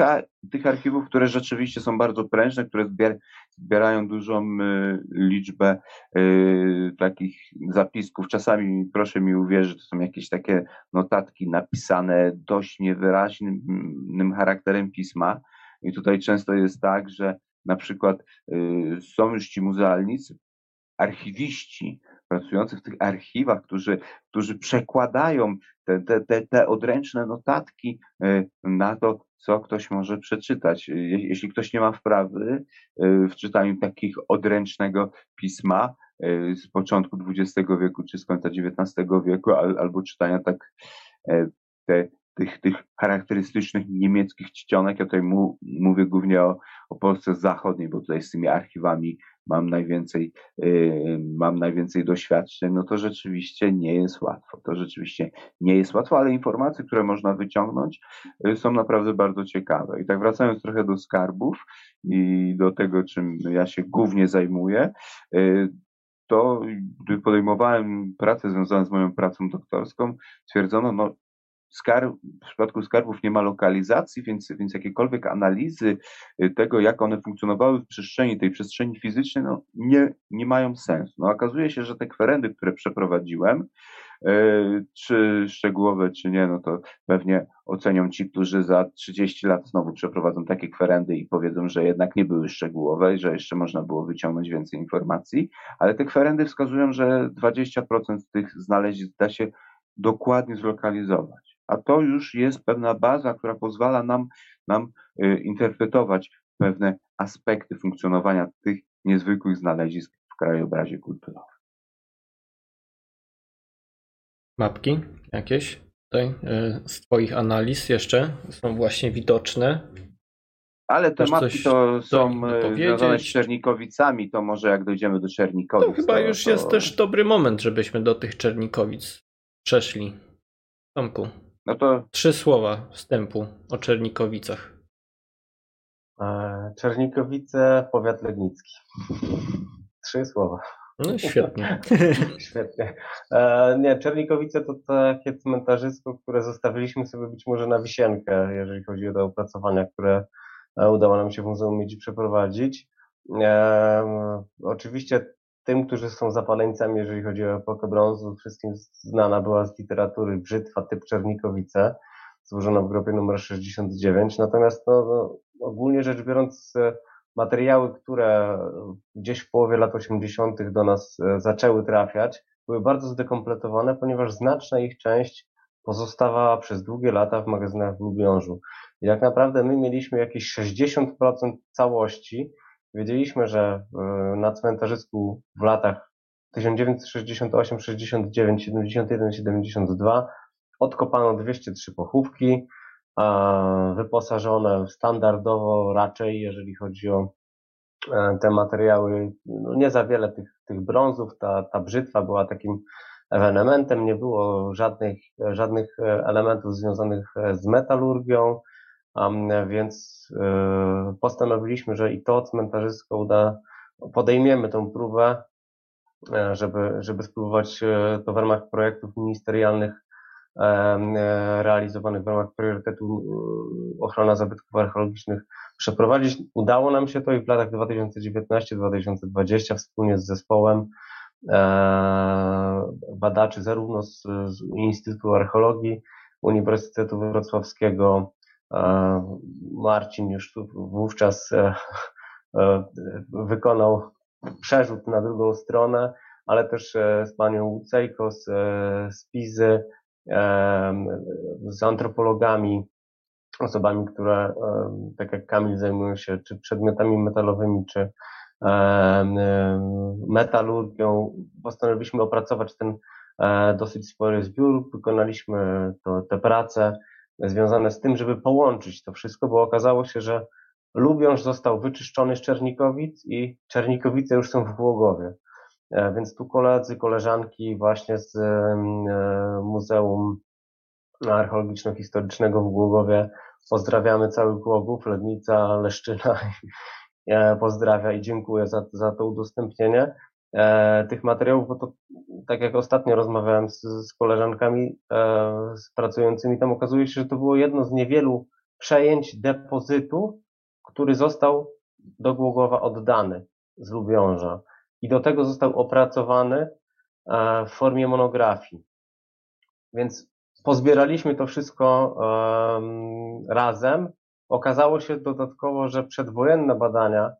C: tych archiwów, które rzeczywiście są bardzo prężne, które zbier, zbierają dużą y, liczbę y, takich zapisków. Czasami, proszę mi uwierzyć, to są jakieś takie notatki napisane dość niewyraźnym charakterem pisma. I tutaj często jest tak, że na przykład y, są już ci muzealnicy, archiwiści, pracujący w tych archiwach, którzy, którzy przekładają te, te, te, te odręczne notatki e, na to, co ktoś może przeczytać. Jeśli ktoś nie ma wprawy e, w czytaniu takich odręcznego pisma z początku XX wieku czy z końca XIX wieku, albo czytania tak te, tych, tych charakterystycznych niemieckich czcionek, ja tutaj mu, mówię głównie o, o Polsce Zachodniej, bo tutaj z tymi archiwami mam najwięcej, yy, mam najwięcej doświadczeń, no to rzeczywiście nie jest łatwo. To rzeczywiście nie jest łatwo, ale informacje, które można wyciągnąć, yy, są naprawdę bardzo ciekawe. I tak wracając trochę do skarbów i do tego, czym ja się głównie zajmuję, yy, to gdy podejmowałem pracę związaną z moją pracą doktorską, stwierdzono, no skarb, w przypadku skarbów nie ma lokalizacji, więc, więc jakiekolwiek analizy y, tego, jak one funkcjonowały w przestrzeni, tej przestrzeni fizycznej, no, nie, nie mają sensu. No, okazuje się, że te kwerendy, które przeprowadziłem, yy, czy szczegółowe, czy nie, no to pewnie ocenią ci, którzy za 30 lat znowu przeprowadzą takie kwerendy i powiedzą, że jednak nie były szczegółowe i że jeszcze można było wyciągnąć więcej informacji, ale te kwerendy wskazują, że 20% tych znalezisk da się dokładnie zlokalizować a to już jest pewna baza, która pozwala nam, nam y, interpretować pewne aspekty funkcjonowania tych niezwykłych znalezisk w krajobrazie kulturowym.
A: Mapki jakieś tutaj y, z Twoich analiz jeszcze są właśnie widoczne.
C: Ale tematki to są e, związane z? Czernikowicami, to może jak dojdziemy do Czernikowic.
A: To chyba
C: to-
A: już
C: to-
A: jest też dobry moment, żebyśmy do tych Czernikowic przeszli. Tomku,
C: No to
A: trzy słowa wstępu o Czernikowicach.
B: E, Czernikowice, powiat legnicki. Trzy słowa.
A: No świetnie.
B: Świetnie. E, nie, Czernikowice to takie cmentarzysko, które zostawiliśmy sobie być może na wisienkę, jeżeli chodzi o te opracowania, które e, udało nam się w Muzeum Miedzi przeprowadzić. Oczywiście tym, którzy są zapaleńcami, jeżeli chodzi o epokę brązu, wszystkim znana była z literatury brzytwa typ Czernikowice, złożona w grupie numer 69. Natomiast no, no, ogólnie rzecz biorąc, e, materiały, które gdzieś w połowie lat 80. do nas e, zaczęły trafiać, były bardzo zdekompletowane, ponieważ znaczna ich część pozostawała przez długie lata w magazynach w Lubiążu. I tak naprawdę my mieliśmy jakieś 60% całości. Wiedzieliśmy, że e, na cmentarzysku w latach 1968, 69, 71, 72 odkopano 203 pochówki, wyposażone standardowo raczej, jeżeli chodzi o e, te materiały, no nie za wiele tych, tych brązów, ta, ta brzytwa była takim ewenementem, nie było żadnych, żadnych e, elementów związanych z metalurgią, więc e, postanowiliśmy, że i to cmentarzysko uda, podejmiemy tą próbę, e, żeby, żeby spróbować e, to w ramach projektów ministerialnych realizowanych w ramach priorytetu ochrona zabytków archeologicznych przeprowadzić. Udało nam się to i w latach 2019-2020 wspólnie z zespołem badaczy zarówno z, z Instytutu Archeologii Uniwersytetu Wrocławskiego, Marcin już tu wówczas e, e, wykonał przerzut na drugą stronę, ale też e, z panią Łucejko z, e, z Pizy, z antropologami, osobami, które, tak jak Kamil, zajmują się czy przedmiotami metalowymi, czy metalurgią. Postanowiliśmy opracować ten e, dosyć spory zbiór. Wykonaliśmy to, te prace związane z tym, żeby połączyć to wszystko, bo okazało się, że Lubiąż został wyczyszczony z Czernikowic i Czernikowice już są w Głogowie. E, Więc tu koledzy, koleżanki właśnie z em, e, Muzeum Archeologiczno-Historycznego w Głogowie pozdrawiamy cały Głogów, Lednica, Leszczyna e, pozdrawia i dziękuję za, za to udostępnienie e, tych materiałów, bo to tak jak ostatnio rozmawiałem z, z koleżankami e, z pracującymi tam, okazuje się, że to było jedno z niewielu przejęć depozytu, który został do Głogowa oddany z Lubiąża i do tego został opracowany e, w formie monografii. Więc pozbieraliśmy to wszystko em, razem. Okazało się dodatkowo, że przedwojenne badania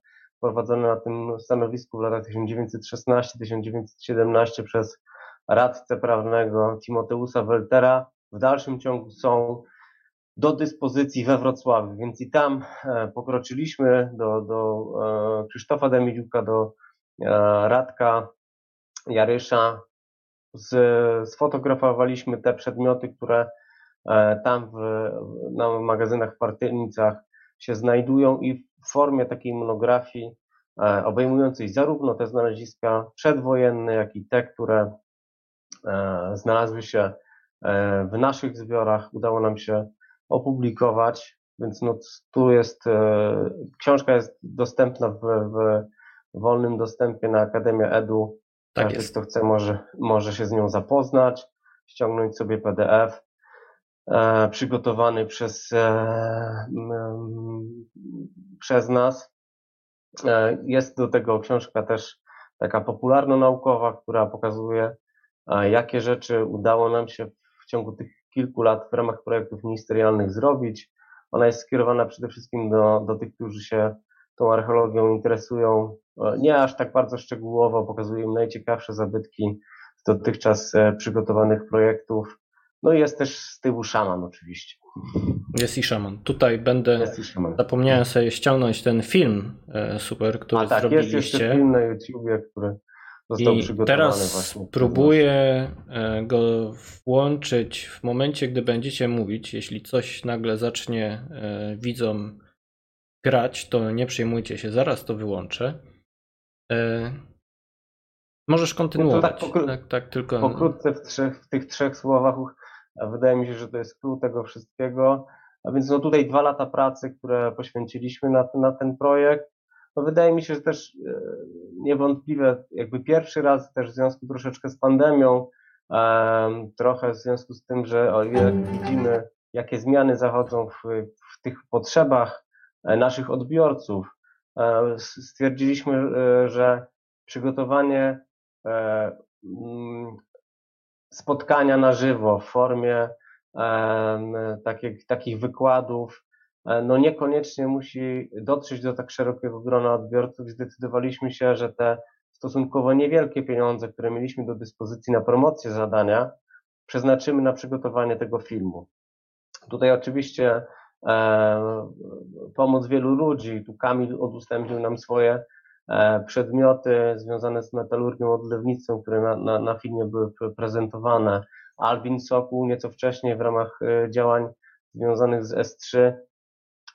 B: prowadzone na tym stanowisku w latach 1916-1917 przez radcę prawnego Timoteusa Weltera. W dalszym ciągu są do dyspozycji we Wrocławiu, więc i tam e, pokroczyliśmy do, do e, Krzysztofa Demidziuka, do e, Radka Jarysza, z, sfotografowaliśmy te przedmioty, które tam w, na magazynach w Partynicach się znajdują i w formie takiej monografii e, obejmującej zarówno te znaleziska przedwojenne, jak i te, które e, znalazły się e, w naszych zbiorach. Udało nam się opublikować, więc no, tu jest, książka jest dostępna w, w wolnym dostępie na Akademia Edu.
A: Tak
B: Każdy, kto chce, może, może się z nią zapoznać, ściągnąć sobie PDF przygotowany przez, e, przez nas. E, jest do tego książka też taka popularno-naukowa, która pokazuje, e, jakie rzeczy udało nam się w ciągu tych kilku lat w ramach projektów ministerialnych zrobić. Ona jest skierowana przede wszystkim do, do tych, którzy się tą archeologią interesują. E, Nie aż tak bardzo szczegółowo, pokazuje im najciekawsze zabytki z dotychczas e, przygotowanych projektów. No i jest też z tyłu szaman oczywiście.
A: Jest i szaman. Tutaj będę.
B: Jest szaman.
A: Zapomniałem sobie ściągnąć ten film e, super, który
B: A tak, jest
A: zrobiliście.
B: jeszcze film na YouTubie, który został
A: I
B: przygotowany
A: teraz
B: właśnie.
A: próbuję e, go włączyć w momencie, gdy będziecie mówić. Jeśli coś nagle zacznie e, widzom grać, to nie przejmujcie się, zaraz to wyłączę. Możesz kontynuować. No tak, tak, tak, tylko...
B: Pokrótce w, trzech, w tych trzech słowach wydaje mi się, że to jest klucz tego wszystkiego. A więc no tutaj dwa lata pracy, które poświęciliśmy na, na ten projekt. No wydaje mi się, że też e, niewątpliwie jakby pierwszy raz też w związku troszeczkę z pandemią, trochę w związku z tym, że o ile widzimy, jakie zmiany zachodzą w, w tych potrzebach e, naszych odbiorców, e, stwierdziliśmy, że przygotowanie spotkania na żywo w formie takich, takich wykładów, e, no niekoniecznie musi dotrzeć do tak szerokiego grona odbiorców. Zdecydowaliśmy się, że te stosunkowo niewielkie pieniądze, które mieliśmy do dyspozycji na promocję zadania, przeznaczymy na przygotowanie tego filmu. Tutaj oczywiście e, pomoc wielu ludzi, tu Kamil udostępnił nam swoje przedmioty związane z metalurgią, odlewnictwem, które na, na, na filmie były prezentowane. Alvin Sokół nieco wcześniej w ramach e, działań związanych z S3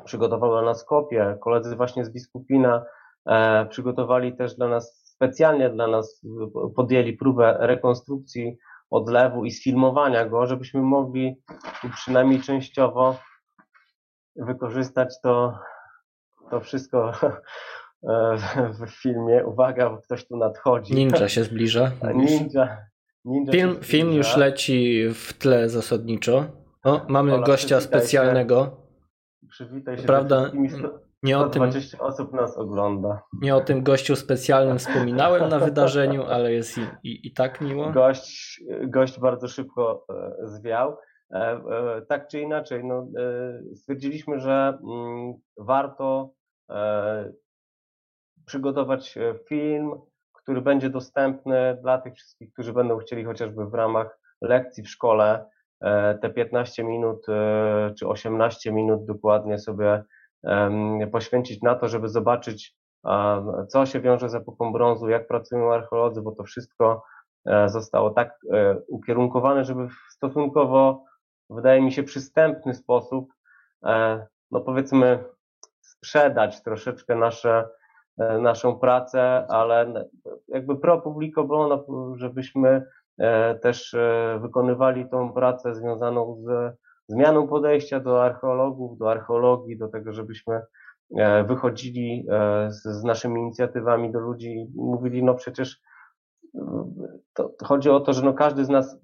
B: przygotował dla nas kopię. Koledzy właśnie z Biskupina e, przygotowali też dla nas, specjalnie dla nas podjęli próbę rekonstrukcji odlewu i sfilmowania go, żebyśmy mogli przynajmniej częściowo wykorzystać to, to wszystko e, w filmie. Uwaga, bo ktoś tu nadchodzi.
A: Ninja się zbliża.
B: Ninja,
A: Ninja film, film już leci w tle zasadniczo. O, mamy Ola, gościa specjalnego.
B: Się, przywitaj się.
A: Prawda?
B: Nie o tym, osób nas ogląda.
A: Nie o tym gościu specjalnym wspominałem na wydarzeniu, ale jest i, i, i tak miło.
B: Gość, gość bardzo szybko e, zwiał. E, e, tak czy inaczej, no, stwierdziliśmy, że mm, warto przygotować film, który będzie dostępny dla tych wszystkich, którzy będą chcieli chociażby w ramach lekcji w szkole e, te 15 minut e, czy 18 minut dokładnie sobie poświęcić na to, żeby zobaczyć, co się wiąże z epoką brązu, jak pracują archeolodzy, bo to wszystko e, zostało tak ukierunkowane, żeby w stosunkowo, wydaje mi się, przystępny sposób, no powiedzmy, sprzedać troszeczkę nasze E, naszą pracę, ale jakby pro publico żebyśmy e, też e, wykonywali tą pracę związaną z zmianą podejścia do archeologów, do archeologii, do tego, żebyśmy wychodzili z, naszymi inicjatywami do ludzi i mówili, no przecież to, chodzi o to, że no każdy z nas,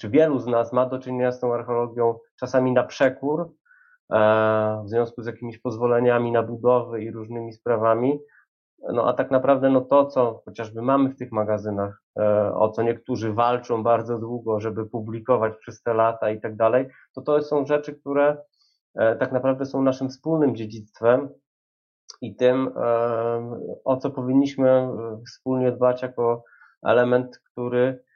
B: czy wielu z nas ma do czynienia z tą archeologią czasami na przekór, E, w związku z jakimiś pozwoleniami na budowy i różnymi sprawami. No a tak naprawdę no to, co chociażby mamy w tych magazynach, e, o co niektórzy walczą bardzo długo, żeby publikować przez te lata i tak dalej, to to są rzeczy, które e, tak naprawdę są naszym wspólnym dziedzictwem i tym, o co powinniśmy wspólnie dbać jako element, który E,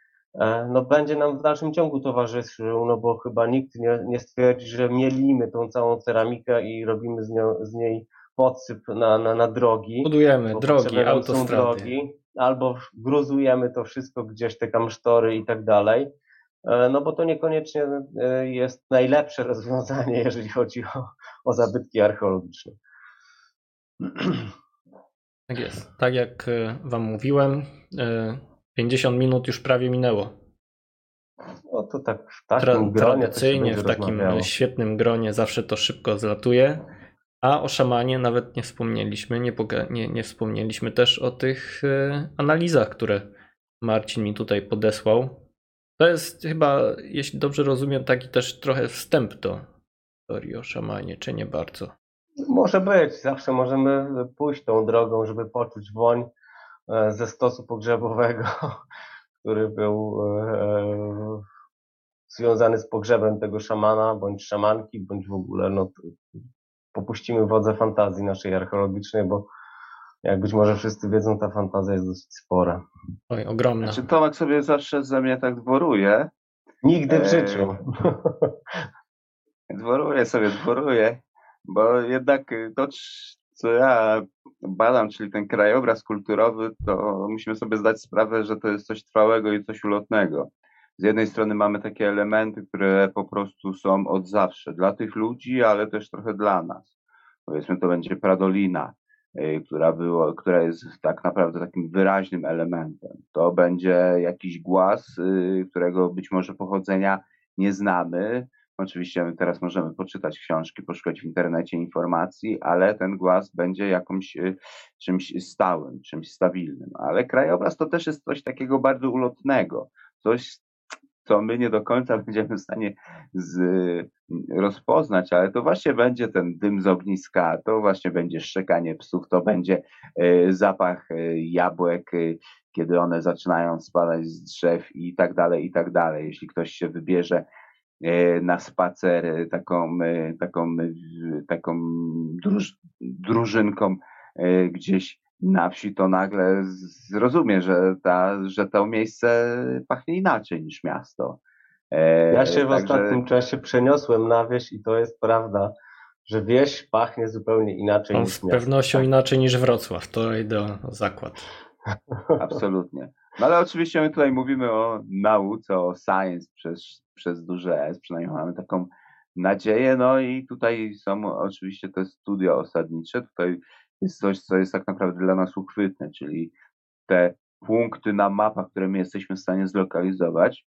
B: no będzie nam w dalszym ciągu towarzyszył, no bo chyba nikt nie, nie stwierdzi, że mielimy tą całą ceramikę i robimy z, nią, z niej podsyp na, na, na drogi.
A: Budujemy drogi, autostrady. Drogi,
B: albo gruzujemy to wszystko gdzieś, te kamsztory i tak dalej. E, no bo to niekoniecznie e, jest najlepsze rozwiązanie, jeżeli chodzi o, o zabytki archeologiczne.
A: Tak jest. Tak jak Wam mówiłem, 50 minut już prawie minęło.
B: No to tak w takim Tra
A: gronie Tradycyjnie w takim rozmawiało. świetnym gronie zawsze to szybko zlatuje. A o szamanie nawet nie wspomnieliśmy. Nie, nie, nie wspomnieliśmy też o tych y, analizach, które Marcin mi tutaj podesłał. To jest chyba, jeśli dobrze rozumiem, taki też trochę wstęp do teorii o szamanie, czy nie bardzo?
B: Może być. Zawsze możemy pójść tą drogą, żeby poczuć woń ze stosu pogrzebowego, który był e, związany z pogrzebem tego szamana, bądź szamanki, bądź w ogóle no, popuścimy wodze fantazji naszej archeologicznej, bo jak być może wszyscy wiedzą, ta fantazja jest dosyć spora.
A: Oj, ogromna.
C: Znaczy Tomek sobie zawsze ze mnie tak dworuje.
B: Nigdy w e, życiu.
C: dworuje sobie, dworuje, bo jednak to, co ja badam, czyli ten krajobraz kulturowy, to musimy sobie zdać sprawę, że to jest coś trwałego i coś ulotnego. Z jednej strony mamy takie elementy, które po prostu są od zawsze dla tych ludzi, ale też trochę dla nas. powiedzmy to będzie Pradolina, y, która, było, która jest tak naprawdę takim wyraźnym elementem. To będzie jakiś głaz, y, którego być może pochodzenia nie znamy. Oczywiście teraz możemy poczytać książki, poszukać w internecie informacji, ale ten głaz będzie jakimś czymś stałym, czymś stabilnym. Ale krajobraz to też jest coś takiego bardzo ulotnego, coś, co my nie do końca będziemy w stanie z, rozpoznać, ale to właśnie będzie ten dym z ogniska, to właśnie będzie szczekanie psów, to będzie y, zapach y, jabłek, y, kiedy one zaczynają spadać z drzew i tak dalej, i tak dalej. Jeśli ktoś się wybierze na spacer taką, taką, taką druż, drużynką gdzieś na wsi, to nagle zrozumie, że, ta, że to miejsce pachnie inaczej niż miasto.
B: E, ja się w Także... ostatnim czasie przeniosłem na wieś i to jest prawda, że wieś pachnie zupełnie inaczej niż
A: z miasto. Z pewnością inaczej niż Wrocław, to idę zakład.
C: Absolutnie. No ale oczywiście my tutaj mówimy o nauce, o science przez, przez duże S, przynajmniej mamy taką nadzieję, no i tutaj są oczywiście te studia osadnicze, tutaj jest coś, co jest tak naprawdę dla nas uchwytne, czyli te punkty na mapach, które my jesteśmy w stanie zlokalizować,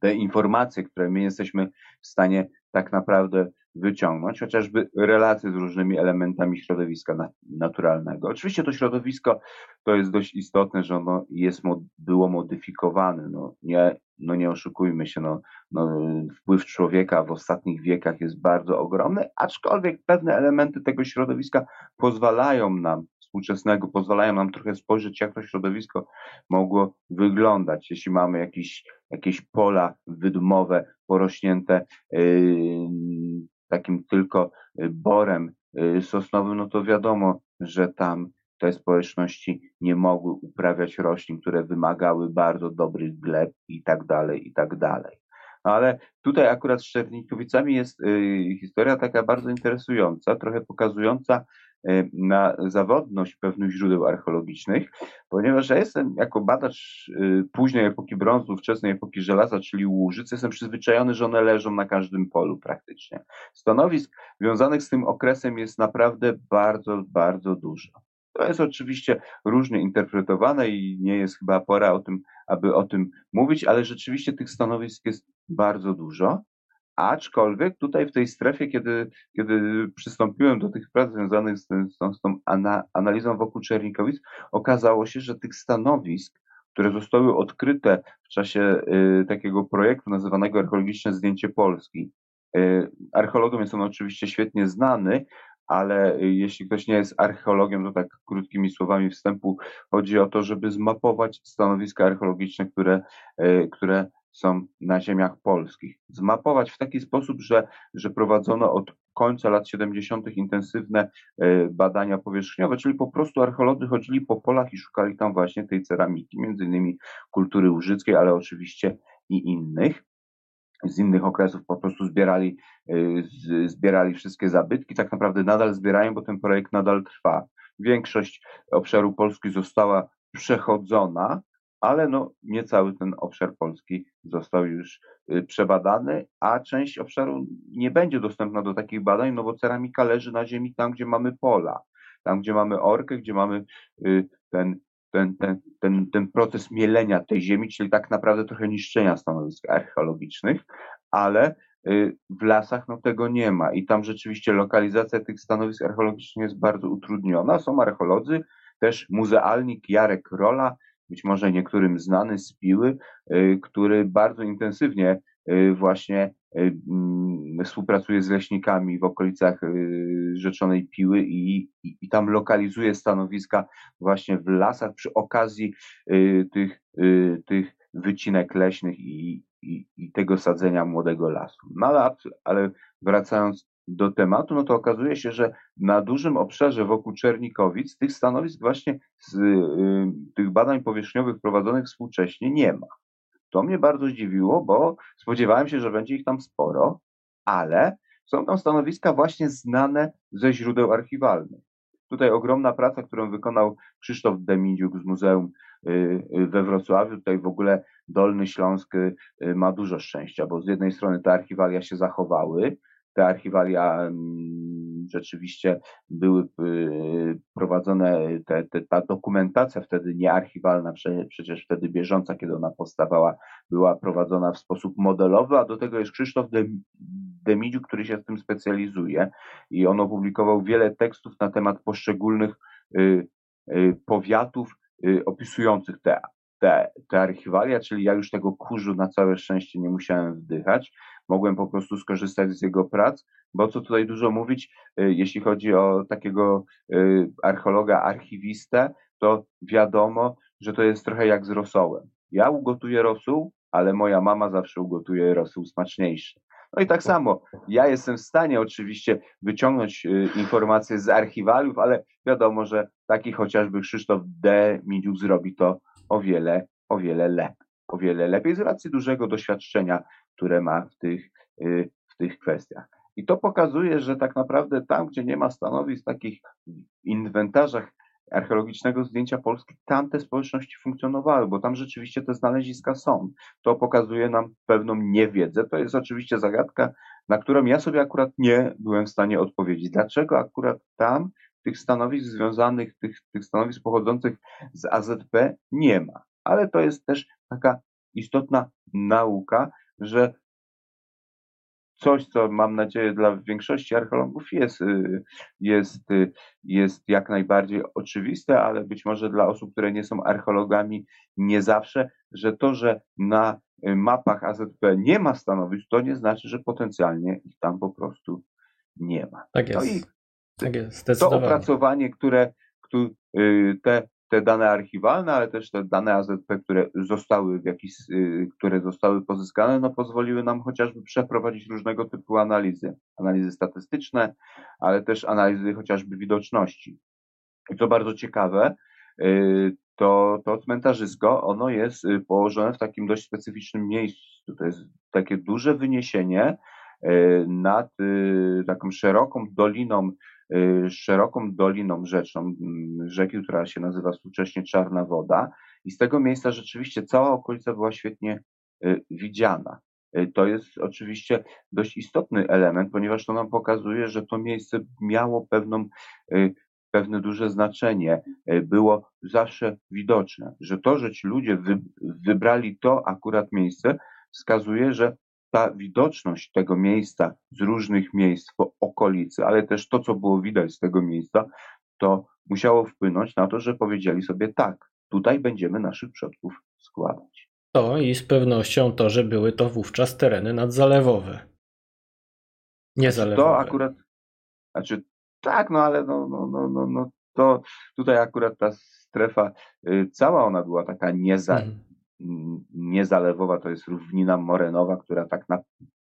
C: te informacje, które my jesteśmy w stanie tak naprawdę wyciągnąć, chociażby relacje z różnymi elementami środowiska naturalnego. Oczywiście to środowisko to jest dość istotne, że ono jest, było modyfikowane. No nie, no nie oszukujmy się, no, no, wpływ człowieka w ostatnich wiekach jest bardzo ogromny, aczkolwiek pewne elementy tego środowiska pozwalają nam współczesnego pozwalają nam trochę spojrzeć, jak to środowisko mogło wyglądać. Jeśli mamy jakieś, jakieś pola wydmowe porośnięte yy, takim tylko borem yy, sosnowym, no to wiadomo, że tam te społeczności nie mogły uprawiać roślin, które wymagały bardzo dobrych gleb i tak dalej, i tak dalej. No ale tutaj akurat z Czernikowicami jest y, historia taka bardzo interesująca, trochę pokazująca y, na zawodność pewnych źródeł archeologicznych, ponieważ ja jestem jako badacz y, późnej epoki brązu, wczesnej epoki żelaza, czyli łużyc, jestem przyzwyczajony, że one leżą na każdym polu praktycznie. Stanowisk związanych z tym okresem jest naprawdę bardzo, bardzo dużo. To jest oczywiście różnie interpretowane i nie jest chyba pora o tym, aby o tym mówić, ale rzeczywiście tych stanowisk jest bardzo dużo. Aczkolwiek tutaj w tej strefie, kiedy, kiedy przystąpiłem do tych prac związanych z, z, tą, z tą ana, analizą wokół Czernikowic, okazało się, że tych stanowisk, które zostały odkryte w czasie y, takiego projektu nazywanego Archeologiczne Zdjęcie Polski, y, archeologom jest on oczywiście świetnie znany, ale jeśli ktoś nie jest archeologiem, to tak krótkimi słowami wstępu chodzi o to, żeby zmapować stanowiska archeologiczne, które, y, które są na ziemiach polskich. Zmapować w taki sposób, że, że prowadzono od końca lat 70. intensywne e, badania powierzchniowe, czyli po prostu archeolodzy chodzili po polach i szukali tam właśnie tej ceramiki, między innymi kultury łużyckiej, ale oczywiście i innych. Z innych okresów po prostu zbierali, e, zbierali wszystkie zabytki. Tak naprawdę nadal zbierają, bo ten projekt nadal trwa. Większość obszaru Polski została przechodzona, ale no, nie cały ten obszar Polski został już y, przebadany, a część obszaru nie będzie dostępna do takich badań, no bo ceramika leży na ziemi tam, gdzie mamy pola, tam, gdzie mamy orkę, gdzie mamy y, ten, ten, ten, ten, ten proces mielenia tej ziemi, czyli tak naprawdę trochę niszczenia stanowisk archeologicznych, ale y, w lasach no, tego nie ma i tam rzeczywiście lokalizacja tych stanowisk archeologicznych jest bardzo utrudniona. Są archeolodzy, też muzealnik Jarek Rola być może niektórym znany z Piły, y, który bardzo intensywnie y, właśnie y, mm, współpracuje z leśnikami w okolicach rzeczonej Piły i, i, i, tam lokalizuje stanowiska właśnie w lasach przy okazji tych, tych wycinek leśnych i, i, i tego sadzenia młodego lasu. No ale, ale wracając do tematu, no to okazuje się, że na dużym obszarze wokół Czernikowic tych stanowisk właśnie z y, tych badań powierzchniowych prowadzonych współcześnie nie ma. To mnie bardzo zdziwiło, bo spodziewałem się, że będzie ich tam sporo, ale są tam stanowiska właśnie znane ze źródeł archiwalnych. Tutaj ogromna praca, którą wykonał Krzysztof Demindziuk z Muzeum y, y, we Wrocławiu. Tutaj w ogóle Dolny Śląsk y, ma dużo szczęścia, bo z jednej strony te archiwalia się zachowały, te archiwalia rzeczywiście były prowadzone, te, te, ta dokumentacja wtedy niearchiwalna, przecież wtedy bieżąca, kiedy ona powstawała, była prowadzona w sposób modelowy, a do tego jest Krzysztof Demidziu, który się w tym specjalizuje i on opublikował wiele tekstów na temat poszczególnych powiatów opisujących te te, te archiwalia, czyli ja już tego kurzu na całe szczęście nie musiałem wdychać. Mogłem po prostu skorzystać z jego prac, bo co tutaj dużo mówić, y, jeśli chodzi o takiego y, archeologa, archiwistę, to wiadomo, że to jest trochę jak z rosołem. Ja ugotuję rosół, ale moja mama zawsze ugotuje rosół smaczniejszy. No i tak samo, ja jestem w stanie oczywiście wyciągnąć y, informacje z archiwaliów, ale wiadomo, że taki chociażby Krzysztof D. Midziuk zrobi to o wiele, o wiele lepiej. O wiele lepiej z racji dużego doświadczenia, które ma w tych, y, w tych kwestiach. I to pokazuje, że tak naprawdę tam, gdzie nie ma stanowisk takich inwentarzach archeologicznego zdjęcia Polski, tam te społeczności funkcjonowały, bo tam rzeczywiście te znaleziska są. To pokazuje nam pewną niewiedzę. To jest oczywiście zagadka, na którą ja sobie akurat nie byłem w stanie odpowiedzieć. Dlaczego akurat tam tych stanowisk związanych, tych, tych stanowisk pochodzących z AZP nie ma. Ale to jest też taka istotna nauka, że coś, co mam nadzieję dla większości archeologów jest, y, jest, y, jest jak najbardziej oczywiste, ale być może dla osób, które nie są archeologami, nie zawsze, że to, że na y, mapach AZP nie ma stanowisk, to nie znaczy, że potencjalnie ich tam po prostu nie ma.
A: Tak jest. No i tak jest,
C: to opracowanie, które, które te, te dane archiwalne, ale też te dane AZP, które zostały w jakiś, y, które zostały pozyskane, no pozwoliły nam chociażby przeprowadzić różnego typu analizy. Analizy statystyczne, ale też analizy chociażby widoczności. I co bardzo ciekawe, y, to, to cmentarzysko, ono jest y, położone w takim dość specyficznym miejscu. To jest takie duże wyniesienie nad taką szeroką doliną Y, szeroką doliną rzeczną rzeki, która się nazywa współcześnie Czarna Woda i z tego miejsca rzeczywiście cała okolica była świetnie y, widziana. Y, to jest oczywiście dość istotny element, ponieważ to nam pokazuje, że to miejsce miało pewną, pewne duże znaczenie, było zawsze widoczne, że to, że ci ludzie wybrali to akurat miejsce, wskazuje, że ta widoczność tego miejsca z różnych miejsc w okolicy, ale też to, co było widać z tego miejsca, to musiało wpłynąć na to, że powiedzieli sobie tak, tutaj będziemy naszych przodków składać.
A: To i z pewnością to, że były to wówczas tereny nadzalewowe. Niezalewowe.
C: To akurat, znaczy tak, no ale no, no, no, no, no to tutaj akurat ta strefa y, cała ona była taka nieza, mhm niezalewowa to jest równina morenowa, która tak, na,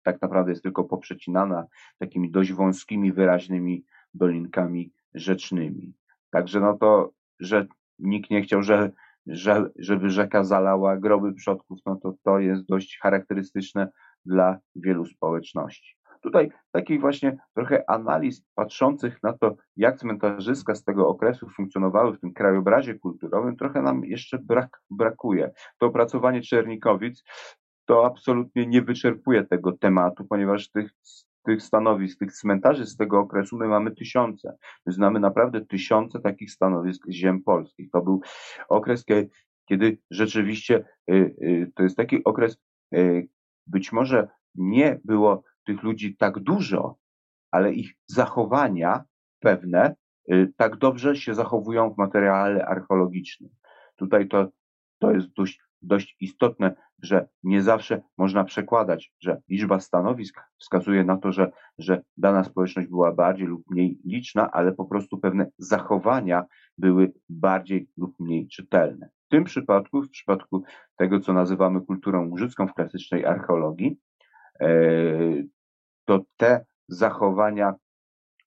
C: tak naprawdę jest tylko poprzecinana takimi dość wąskimi, wyraźnymi dolinkami rzecznymi. Także no to, że nikt nie chciał, że, że, żeby rzeka zalała groby przodków, no to to jest dość charakterystyczne dla wielu społeczności. Tutaj takich właśnie trochę analiz patrzących na to, jak cmentarzyska z tego okresu funkcjonowały w tym krajobrazie kulturowym, trochę nam jeszcze brak, brakuje. To opracowanie Czernikowic to absolutnie nie wyczerpuje tego tematu, ponieważ tych, tych stanowisk, tych cmentarzy z tego okresu my mamy tysiące. My znamy naprawdę tysiące takich stanowisk ziem polskich. To był okres, kiedy rzeczywiście y, y, to jest taki okres, y, być może nie było tych ludzi tak dużo, ale ich zachowania pewne y, tak dobrze się zachowują w materiale archeologicznym. Tutaj to, to jest dość, dość istotne, że nie zawsze można przekładać, że liczba stanowisk wskazuje na to, że, że dana społeczność była bardziej lub mniej liczna, ale po prostu pewne zachowania były bardziej lub mniej czytelne. W tym przypadku, w przypadku tego, co nazywamy kulturą łużycką w klasycznej archeologii, to te zachowania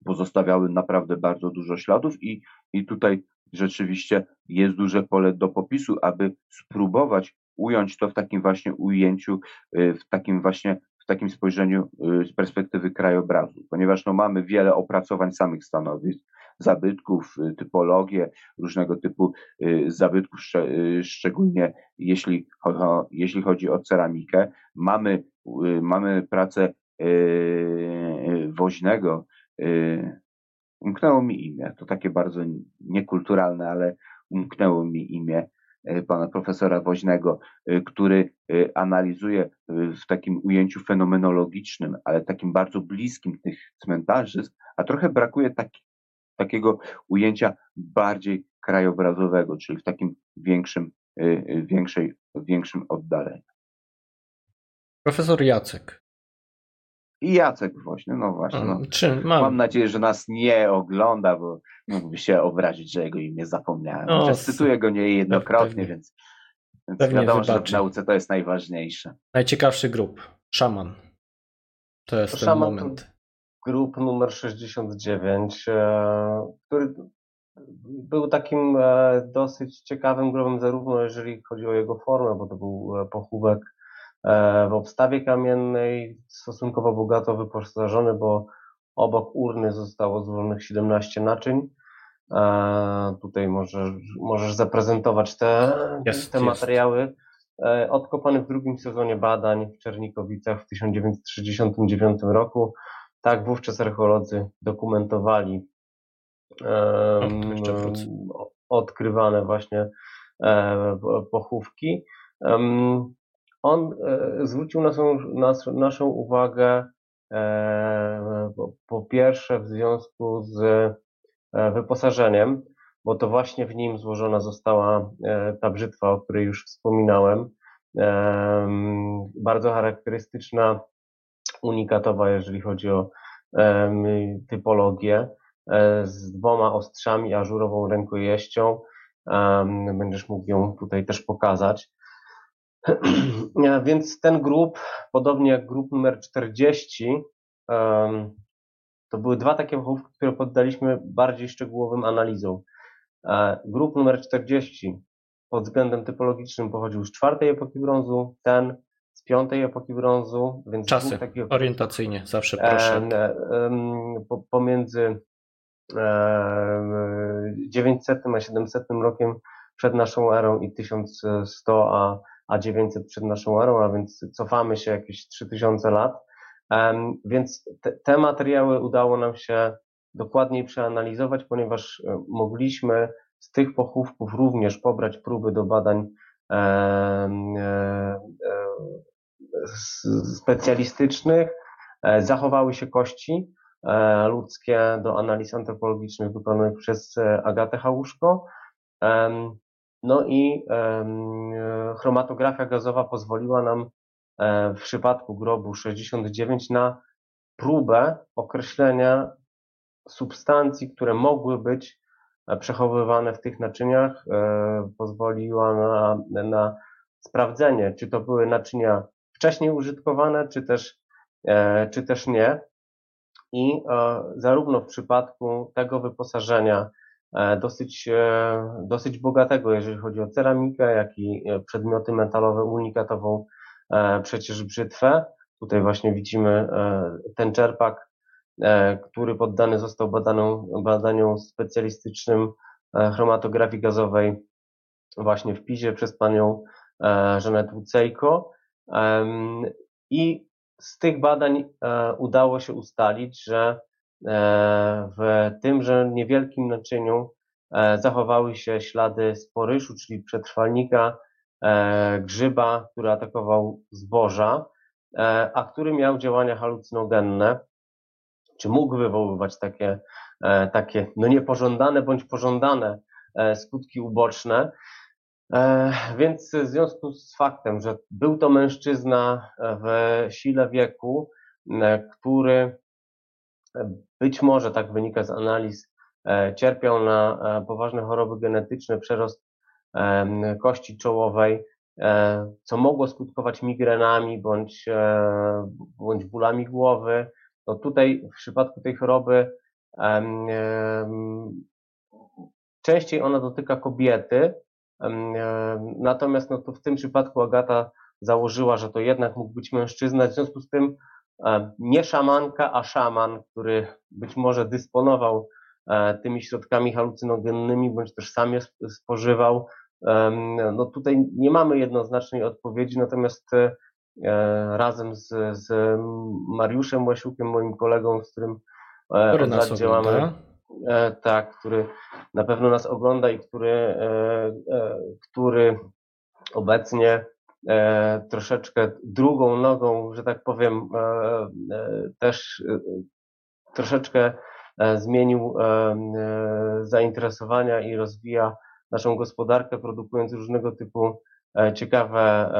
C: pozostawiały naprawdę bardzo dużo śladów i, i tutaj rzeczywiście jest duże pole do popisu, aby spróbować ująć to w takim właśnie ujęciu, e, w takim właśnie w takim spojrzeniu e, z perspektywy krajobrazu, ponieważ no, mamy wiele opracowań samych stanowisk, zabytków, typologię, różnego typu zabytków, szczególnie jeśli, jeśli chodzi o ceramikę. Mamy mamy pracę y, woźnego, y, umknęło mi imię. To takie bardzo niekulturalne, ale umknęło mi imię pana profesora Woźnego, który analizuje w takim ujęciu fenomenologicznym, ale takim bardzo bliskim tych cmentarzysk, a trochę brakuje taki, takiego ujęcia bardziej krajobrazowego, czyli w takim większym, większej, większym oddaleniu.
A: Profesor Jacek.
C: I Jacek właśnie, no właśnie. No.
A: Czy, mam.
C: mam nadzieję, że nas nie ogląda, bo mógłby się obrazić, że jego imię zapomniałem. No, cytuję go niejednokrotnie, pewnie, więc, więc wiadomo, wybaczy. że w nauce to jest najważniejsze.
A: Najciekawszy grup. Szaman. To jest ten moment.
B: Grup numer 69, e, który był takim e, dosyć ciekawym grobem, zarówno jeżeli chodzi o jego formę, bo to był e, pochówek w obstawie kamiennej, stosunkowo bogato wyposażony, bo obok urny zostało złożonych 17 naczyń. Tutaj możesz, możesz zaprezentować te, jest, te materiały. Jest. Odkopany w drugim sezonie badań w Czernikowicach w 1969 roku. Tak wówczas archeolodzy dokumentowali um, odkrywane właśnie e, pochówki. Um, on e, zwrócił naszą, nas, naszą uwagę e, po pierwsze w związku z e, wyposażeniem, bo to właśnie w nim złożona została ta brzytwa, o której już wspominałem. Bardzo charakterystyczna, unikatowa, jeżeli chodzi o typologię, z dwoma ostrzami, ażurową rękojeścią. Będziesz mógł ją tutaj też pokazać. Więc ten grup, podobnie jak grup numer 40, to były dwa takie pochówki, które poddaliśmy bardziej szczegółowym analizom. E, grup numer 40 pod względem typologicznym pochodził z czwartej epoki brązu, ten z piątej epoki brązu.
A: Więc Czasy, takiego, orientacyjnie, zawsze proszę.
B: Pomiędzy 900 a 700 rokiem przed naszą erą i 1100 a a 900 przed naszą erą, a więc cofamy się jakieś 3000 lat. Więc te, te materiały udało nam się dokładniej przeanalizować, ponieważ e, mogliśmy z tych pochówków również pobrać próby do badań e, e, specjalistycznych. Zachowały się kości ludzkie do analiz antropologicznych wykonanych przez Agatę Hałuszko. No i chromatografia gazowa pozwoliła nam e, w przypadku grobu 69 na próbę określenia substancji, które mogły być e, przechowywane w tych naczyniach, e, pozwoliła na, na sprawdzenie, czy to były naczynia wcześniej użytkowane, czy też, czy też nie. I zarówno w przypadku tego wyposażenia, dosyć, e, dosyć bogatego, jeżeli chodzi o ceramikę, jak i e, przedmioty metalowe, unikatową przecież brzytwę. Tutaj właśnie widzimy ten czerpak, który poddany został badaną, badaniom specjalistycznym chromatografii gazowej właśnie w Pizie przez panią Żanetę Wucejko. I z tych badań udało się ustalić, że E, w tymże niewielkim naczyniu e, zachowały się ślady sporyszu, czyli przetrwalnika e, grzyba, który atakował zboża, a który miał działania halucynogenne, czy mógł wywoływać takie, takie no niepożądane bądź pożądane skutki uboczne. Więc w związku z faktem, że był to mężczyzna w sile wieku, który być może, tak wynika z analiz, e, cierpiał na e, poważne choroby genetyczne, przerost kości czołowej, e, co mogło skutkować migrenami bądź, bądź bólami głowy. To tutaj w przypadku tej choroby częściej ona dotyka kobiety, natomiast no to w tym przypadku Agata założyła, że to jednak mógł być mężczyzna, w związku z tym nie szamanka, a szaman, który być może dysponował e, tymi środkami halucynogennymi, bądź też sam je spożywał. No tutaj nie mamy jednoznacznej odpowiedzi, natomiast e, razem z, z Mariuszem Łasiukiem, moim kolegą, z którym
A: e, Który od lat działamy,
B: tak, który na pewno nas ogląda i który, który obecnie troszeczkę drugą nogą, że tak powiem, też troszeczkę zmienił zainteresowania i rozwija naszą gospodarkę, produkując różnego typu ciekawe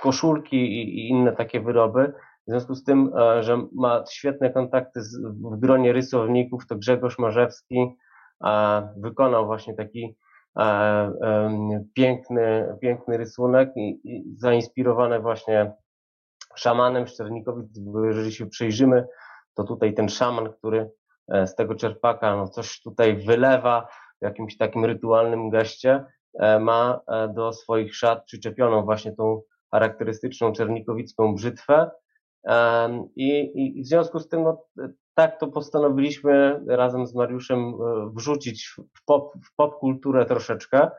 B: koszulki i inne takie wyroby. W związku z tym, e, że ma świetne kontakty w gronie rysowników, to Grzegorz Marzewski wykonał właśnie taki piękny, piękny rysunek i, i właśnie szamanem. Szczernikowic, jeżeli się przyjrzymy, to tutaj ten szaman, który e, z tego czerpaka no coś tutaj wylewa w jakimś takim rytualnym geście, e, ma do swoich szat przyczepioną właśnie tą charakterystyczną czernikowicką brzytwę. I, i w związku z tym no, tak to postanowiliśmy razem z Mariuszem e, wrzucić w pop, w pop kulturę troszeczkę,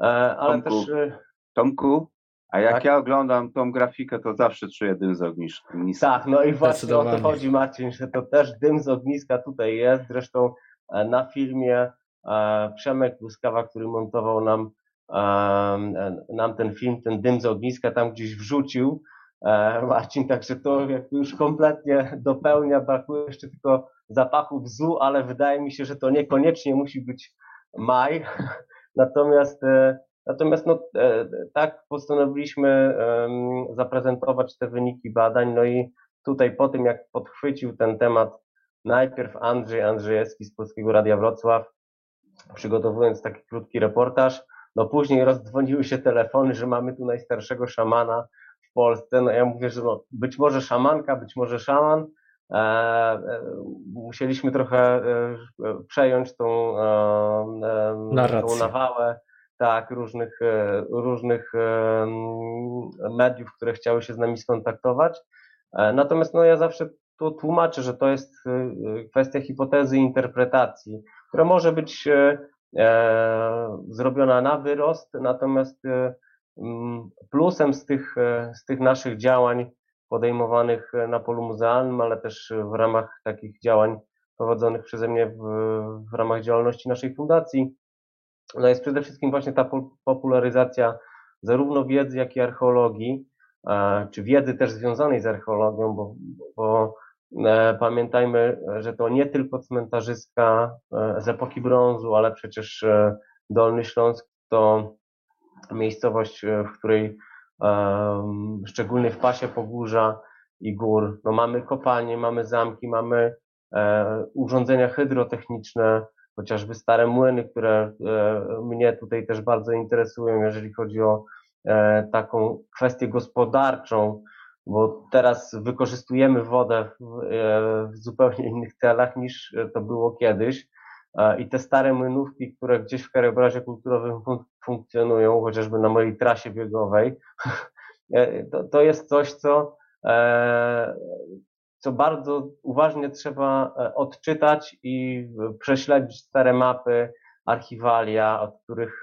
B: e, ale
C: Tomku,
B: też... E,
C: Tomku, a jak
B: tak?
C: ja oglądam tą grafikę, to zawsze czuję dym z ogniska.
B: Tak, no i właśnie o to chodzi Marcin, że to też dym z ogniska tutaj jest. Zresztą na filmie Przemek Błyskawa, który montował nam nam ten film, ten dym z ogniska tam gdzieś wrzucił. E, Marcin, także to jakby już kompletnie dopełnia, brakuje jeszcze tylko zapachu bzu, ale wydaje mi się, że to niekoniecznie musi być maj. Natomiast, e, natomiast no, e, tak postanowiliśmy zaprezentować te wyniki badań, no i tutaj po tym, jak podchwycił ten temat najpierw Andrzej Andrzejewski z Polskiego Radia Wrocław, przygotowując taki krótki reportaż, no później rozdzwoniły się telefony, że mamy tu najstarszego szamana Polsce. No ja mówię, że no, być może szamanka, być może szaman. E, e, musieliśmy trochę e, przejąć tą, tą nawałę tak, różnych, różnych mediów, które chciały się z nami skontaktować. Natomiast no, ja zawsze tu tłumaczę, że to jest kwestia hipotezy interpretacji, która może być zrobiona na wyrost, natomiast plusem z tych, e, z tych naszych działań podejmowanych na polu muzealnym, ale też w ramach takich działań prowadzonych przeze mnie w, w ramach działalności naszej fundacji, no jest przede wszystkim właśnie ta popularyzacja zarówno wiedzy, jak i archeologii, czy wiedzy też związanej z archeologią, bo, bo E, pamiętajmy, że to nie tylko cmentarzyska e, z epoki brązu, ale przecież e, Dolny Śląsk to miejscowość, w której szczególnie w pasie Pogórza i gór, no mamy kopalnie, mamy zamki, mamy urządzenia hydrotechniczne, chociażby stare młyny, które mnie tutaj też bardzo interesują, jeżeli chodzi o taką kwestię gospodarczą, bo teraz wykorzystujemy wodę w, e, w, zupełnie innych celach niż to było kiedyś. I te stare młynówki, które gdzieś w krajobrazie kulturowym funkcjonują, chociażby na mojej trasie biegowej, e, to, to jest coś, co, e, co bardzo uważnie trzeba odczytać i prześledzić stare mapy, archiwalia, od których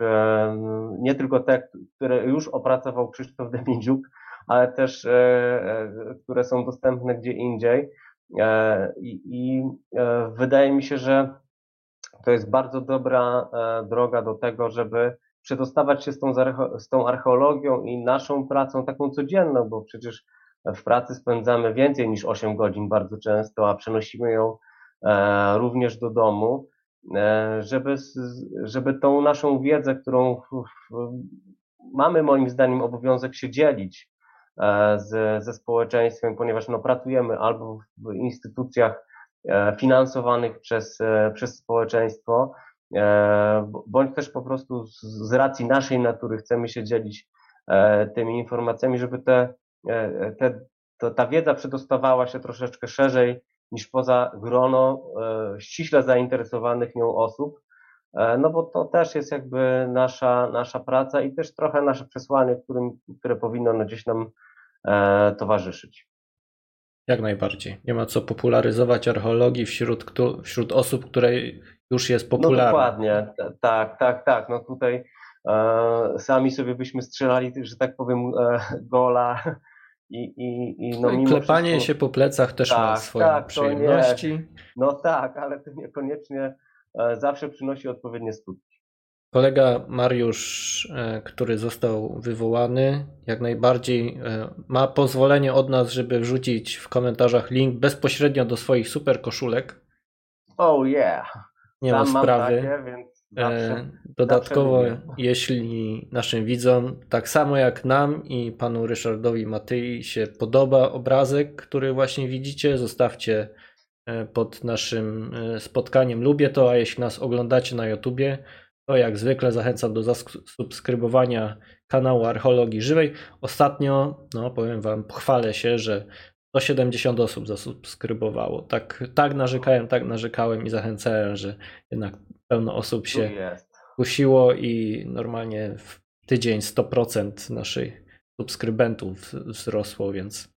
B: nie tylko te, które już opracował Krzysztof Demidziuk, ale też e, e, które są dostępne gdzie indziej. E, I, i wydaje mi się, że to jest bardzo dobra droga do tego, żeby przedostawać się z tą, z tą archeologią i naszą pracą taką codzienną, bo przecież w pracy spędzamy więcej niż 8 godzin bardzo często, a przenosimy ją również do domu, żeby, żeby tą naszą wiedzę, którą mamy moim zdaniem obowiązek się dzielić, E, z, ze społeczeństwem, ponieważ no, pracujemy albo w instytucjach e, finansowanych przez, e, przez społeczeństwo, bądź też po prostu z, racji naszej natury chcemy się dzielić tymi informacjami, żeby te, te, to, ta wiedza przedostawała się troszeczkę szerzej niż poza grono ściśle zainteresowanych nią osób, E, no bo to też jest jakby nasza, nasza praca i też trochę nasze przesłanie, którym, które powinno no gdzieś nam e, towarzyszyć.
A: Jak najbardziej. Nie ma co popularyzować archeologii wśród, wśród osób, które już jest popularna.
B: No dokładnie, tak, tak, tak. No tutaj e, sami sobie byśmy strzelali, że tak powiem, e, gola i, i, i
A: no, no klepanie wszystko... się po plecach też tak, ma swoje tak, przyjemności.
B: No tak, ale to niekoniecznie e, zawsze przynosi odpowiednie skutki.
A: Kolega Mariusz, e, który został wywołany, jak najbardziej e, ma pozwolenie od nas, żeby wrzucić w komentarzach link bezpośrednio do swoich super koszulek.
B: Oh yeah.
A: Nie Tam ma sprawy. Takie, więc zawsze, Dodatkowo, zawsze jeśli naszym widzom, tak samo jak nam i panu Ryszardowi Matyi się podoba obrazek, który właśnie widzicie, zostawcie e, pod naszym spotkaniem lubię to, a jeśli nas oglądacie na YouTubie, to jak zwykle zachęcam do zasubskrybowania kanału Archeologii Żywej. Ostatnio, no powiem Wam, pochwalę się, że 170 osób zasubskrybowało. Tak, tak narzekałem, tak narzekałem i zachęcałem, że jednak pełno osób się kusiło i normalnie w tydzień 100% naszych subskrybentów wzrosło, więc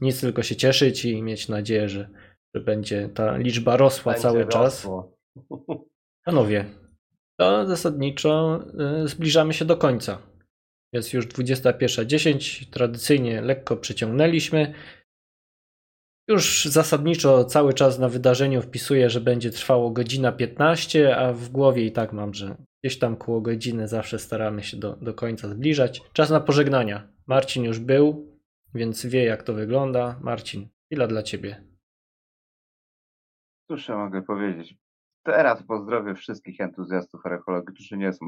A: nic tylko się cieszyć i mieć nadzieję, że, że będzie ta liczba rosła będzie cały rosło. czas. Panowie, to zasadniczo y, zbliżamy się do końca. Jest już 21.10, tradycyjnie lekko przeciągnęliśmy. Już zasadniczo cały czas na wydarzeniu wpisuję, że będzie trwało godzina 15, a w głowie i tak mam, że gdzieś tam koło godziny zawsze staramy się do, do końca zbliżać. Czas na pożegnania. Marcin już był, więc wie jak to wygląda. Marcin, chwila dla ciebie.
C: Cóż ja mogę powiedzieć? Teraz pozdrowię wszystkich entuzjastów archeologii, którzy nie są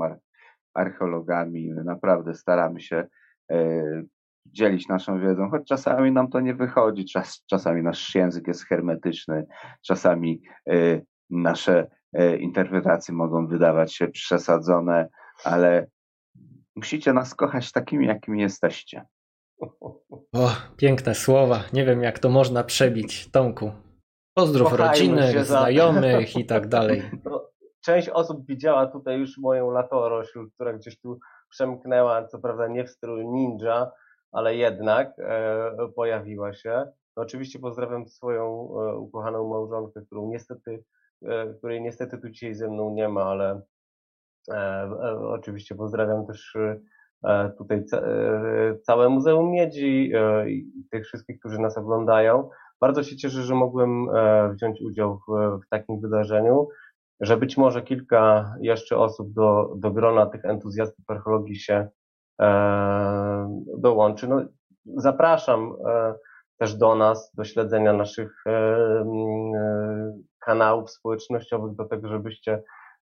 C: archeologami. My naprawdę staramy się e, dzielić naszą wiedzą, choć czasami nam to nie wychodzi, czas, czasami nasz język jest hermetyczny, czasami e, nasze e, interpretacje mogą wydawać się przesadzone, ale musicie nas kochać takimi, jakimi jesteście.
A: O, piękne słowa. Nie wiem, jak to można przebić, Tomku. Pozdrów rodziny, znajomych i tak dalej. No,
B: część osób widziała tutaj już moją latorośl, która gdzieś tu przemknęła, co prawda nie w stylu ninja, ale jednak e, pojawiła się. No, oczywiście pozdrawiam swoją e, ukochaną małżonkę, którą niestety, e, której niestety tu dzisiaj ze mną nie ma, ale e, e, oczywiście pozdrawiam też e, tutaj ca, całe Muzeum Miedzi i tych wszystkich, którzy nas oglądają. Bardzo się cieszę, że mogłem e, wziąć udział w, w takim wydarzeniu, że być może kilka jeszcze osób do, do grona tych entuzjastów archeologii się e, dołączy. No, zapraszam e, też do nas, do śledzenia naszych e, e kanałów społecznościowych, do tego, żebyście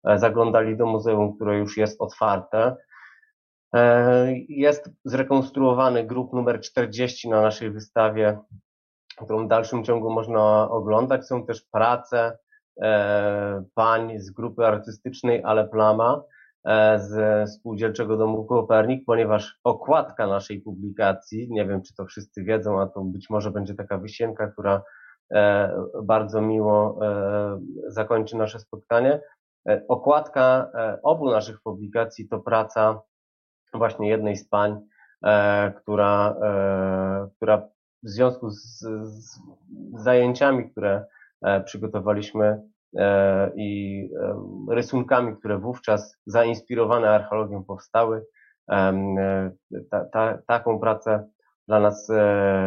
B: e, zaglądali do muzeum, które już jest otwarte. Jest zrekonstruowany grup numer 40 na naszej wystawie którą w dalszym ciągu można oglądać. Są też prace e, pań z grupy artystycznej Ale Plama e, z Spółdzielczego Domu Kopernik, ponieważ okładka naszej publikacji, nie wiem czy to wszyscy wiedzą, a to być może będzie taka wysienka, która e, bardzo miło e, zakończy nasze spotkanie. E, okładka e, obu naszych publikacji to praca właśnie jednej z pań, która, która w związku z, z zajęciami, które e, przygotowaliśmy e, i rysunkami, które wówczas zainspirowane archeologią powstały, e, ta, ta, taką pracę dla nas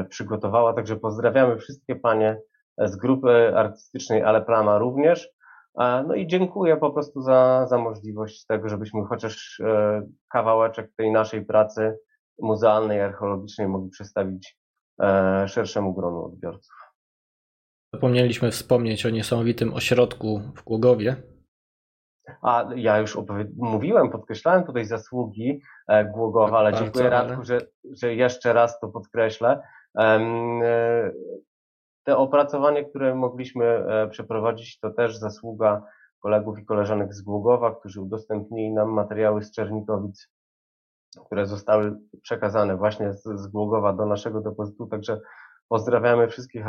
B: przygotowała. Także pozdrawiamy wszystkie panie z grupy artystycznej Ale Plama również. No i dziękuję po prostu za, za możliwość tego, żebyśmy chociaż kawałeczek tej naszej pracy muzealnej, archeologicznej mogli przedstawić E, szerszemu gronu odbiorców.
A: Zapomnieliśmy wspomnieć o niesamowitym ośrodku w Głogowie.
B: A ja już mówiłem, podkreślałem tutaj zasługi e, Głogowa, ale Bardzo, dziękuję Radku, że, że jeszcze raz to podkreślę. E, te opracowanie, które mogliśmy przeprowadzić, to też zasługa kolegów i koleżanek z Głogowa, którzy udostępnili nam materiały z Czernikowic które zostały przekazane właśnie z, z Głogowa do naszego depozytu. Także pozdrawiamy wszystkich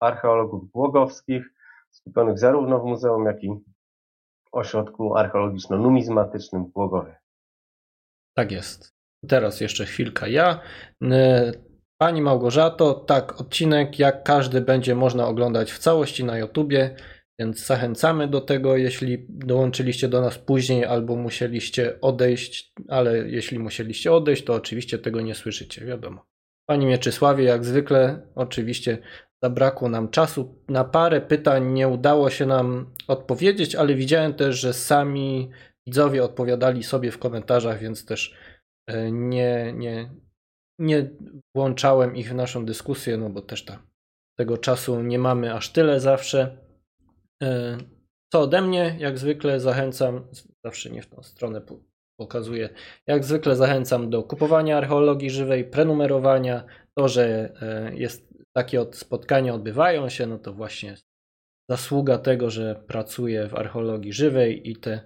B: archeologów, głogowskich, skupionych zarówno w muzeum, jak i ośrodku archeologiczno-numizmatycznym w Głogowie.
A: Tak jest. Teraz jeszcze chwilka. Ja, Pani Małgorzato, tak, odcinek jak każdy będzie można oglądać w całości na YouTubie. Więc zachęcamy do tego, jeśli dołączyliście do nas później albo musieliście odejść, ale jeśli musieliście odejść, to oczywiście tego nie słyszycie, wiadomo. Panie Mieczysławie, jak zwykle, oczywiście zabrakło nam czasu. Na parę pytań nie udało się nam odpowiedzieć, ale widziałem też, że sami widzowie odpowiadali sobie w komentarzach, więc też e, nie, nie, nie włączałem ich w naszą dyskusję, no bo też ta, tego czasu nie mamy aż tyle zawsze. E, co ode mnie, jak zwykle zachęcam, zawsze nie w tą stronę pokazuję, jak zwykle zachęcam do kupowania archeologii żywej, prenumerowania. To, że e, jest takie spotkania odbywają się, no to właśnie zasługa tego, że pracuję w archeologii żywej i te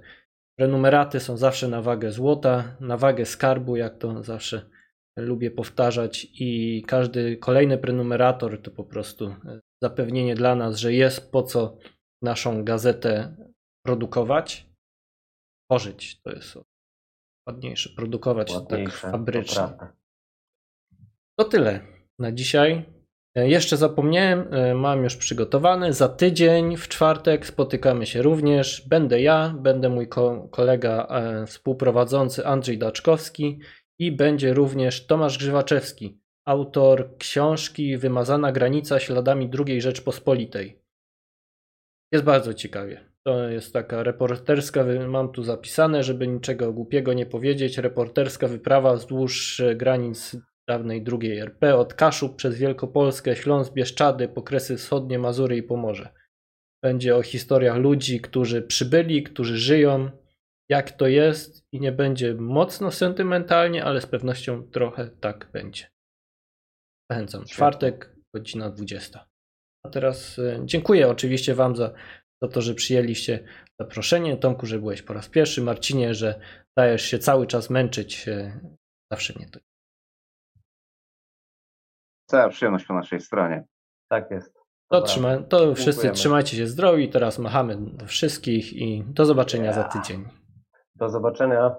A: prenumeraty są zawsze na wagę złota, na wagę skarbu, jak to zawsze lubię powtarzać i każdy kolejny prenumerator to po prostu zapewnienie dla nas, że jest po co naszą gazetę produkować, tworzyć, to jest ładniejsze, produkować
B: Ładniejsze,
A: tak fabrycznie.
B: To,
A: to tyle na dzisiaj. E, jeszcze zapomniałem, e, mam już przygotowany. Za tydzień w czwartek spotykamy się również. Będę ja, będę mój kolega e, współprowadzący Andrzej Daczkowski i będzie również Tomasz Grzywaczewski, autor książki Wymazana granica śladami II Rzeczpospolitej. Jest bardzo ciekawie. To jest taka reporterska, mam tu zapisane, żeby niczego głupiego nie powiedzieć, reporterska wyprawa wzdłuż granic dawnej drugiej RP, od Kaszub przez Wielkopolskę, Śląsk, Bieszczady, Pokresy Wschodnie, Mazury i Pomorze. Będzie o historiach ludzi, którzy przybyli, którzy żyją, jak to jest i nie będzie mocno sentymentalnie, ale z pewnością trochę tak będzie. Zachęcam. Czwartek, godzina 20. A teraz e, dziękuję oczywiście Wam za, za to, że przyjęliście zaproszenie. Tomku, że byłeś po raz pierwszy. Marcinie, że dajesz się cały czas męczyć. E, zawsze mnie to.
C: Cała przyjemność po naszej stronie.
B: Tak jest.
A: To, trzyma, to wszyscy trzymajcie się zdrowi. Teraz machamy do wszystkich i do zobaczenia yeah. za tydzień.
B: Do zobaczenia.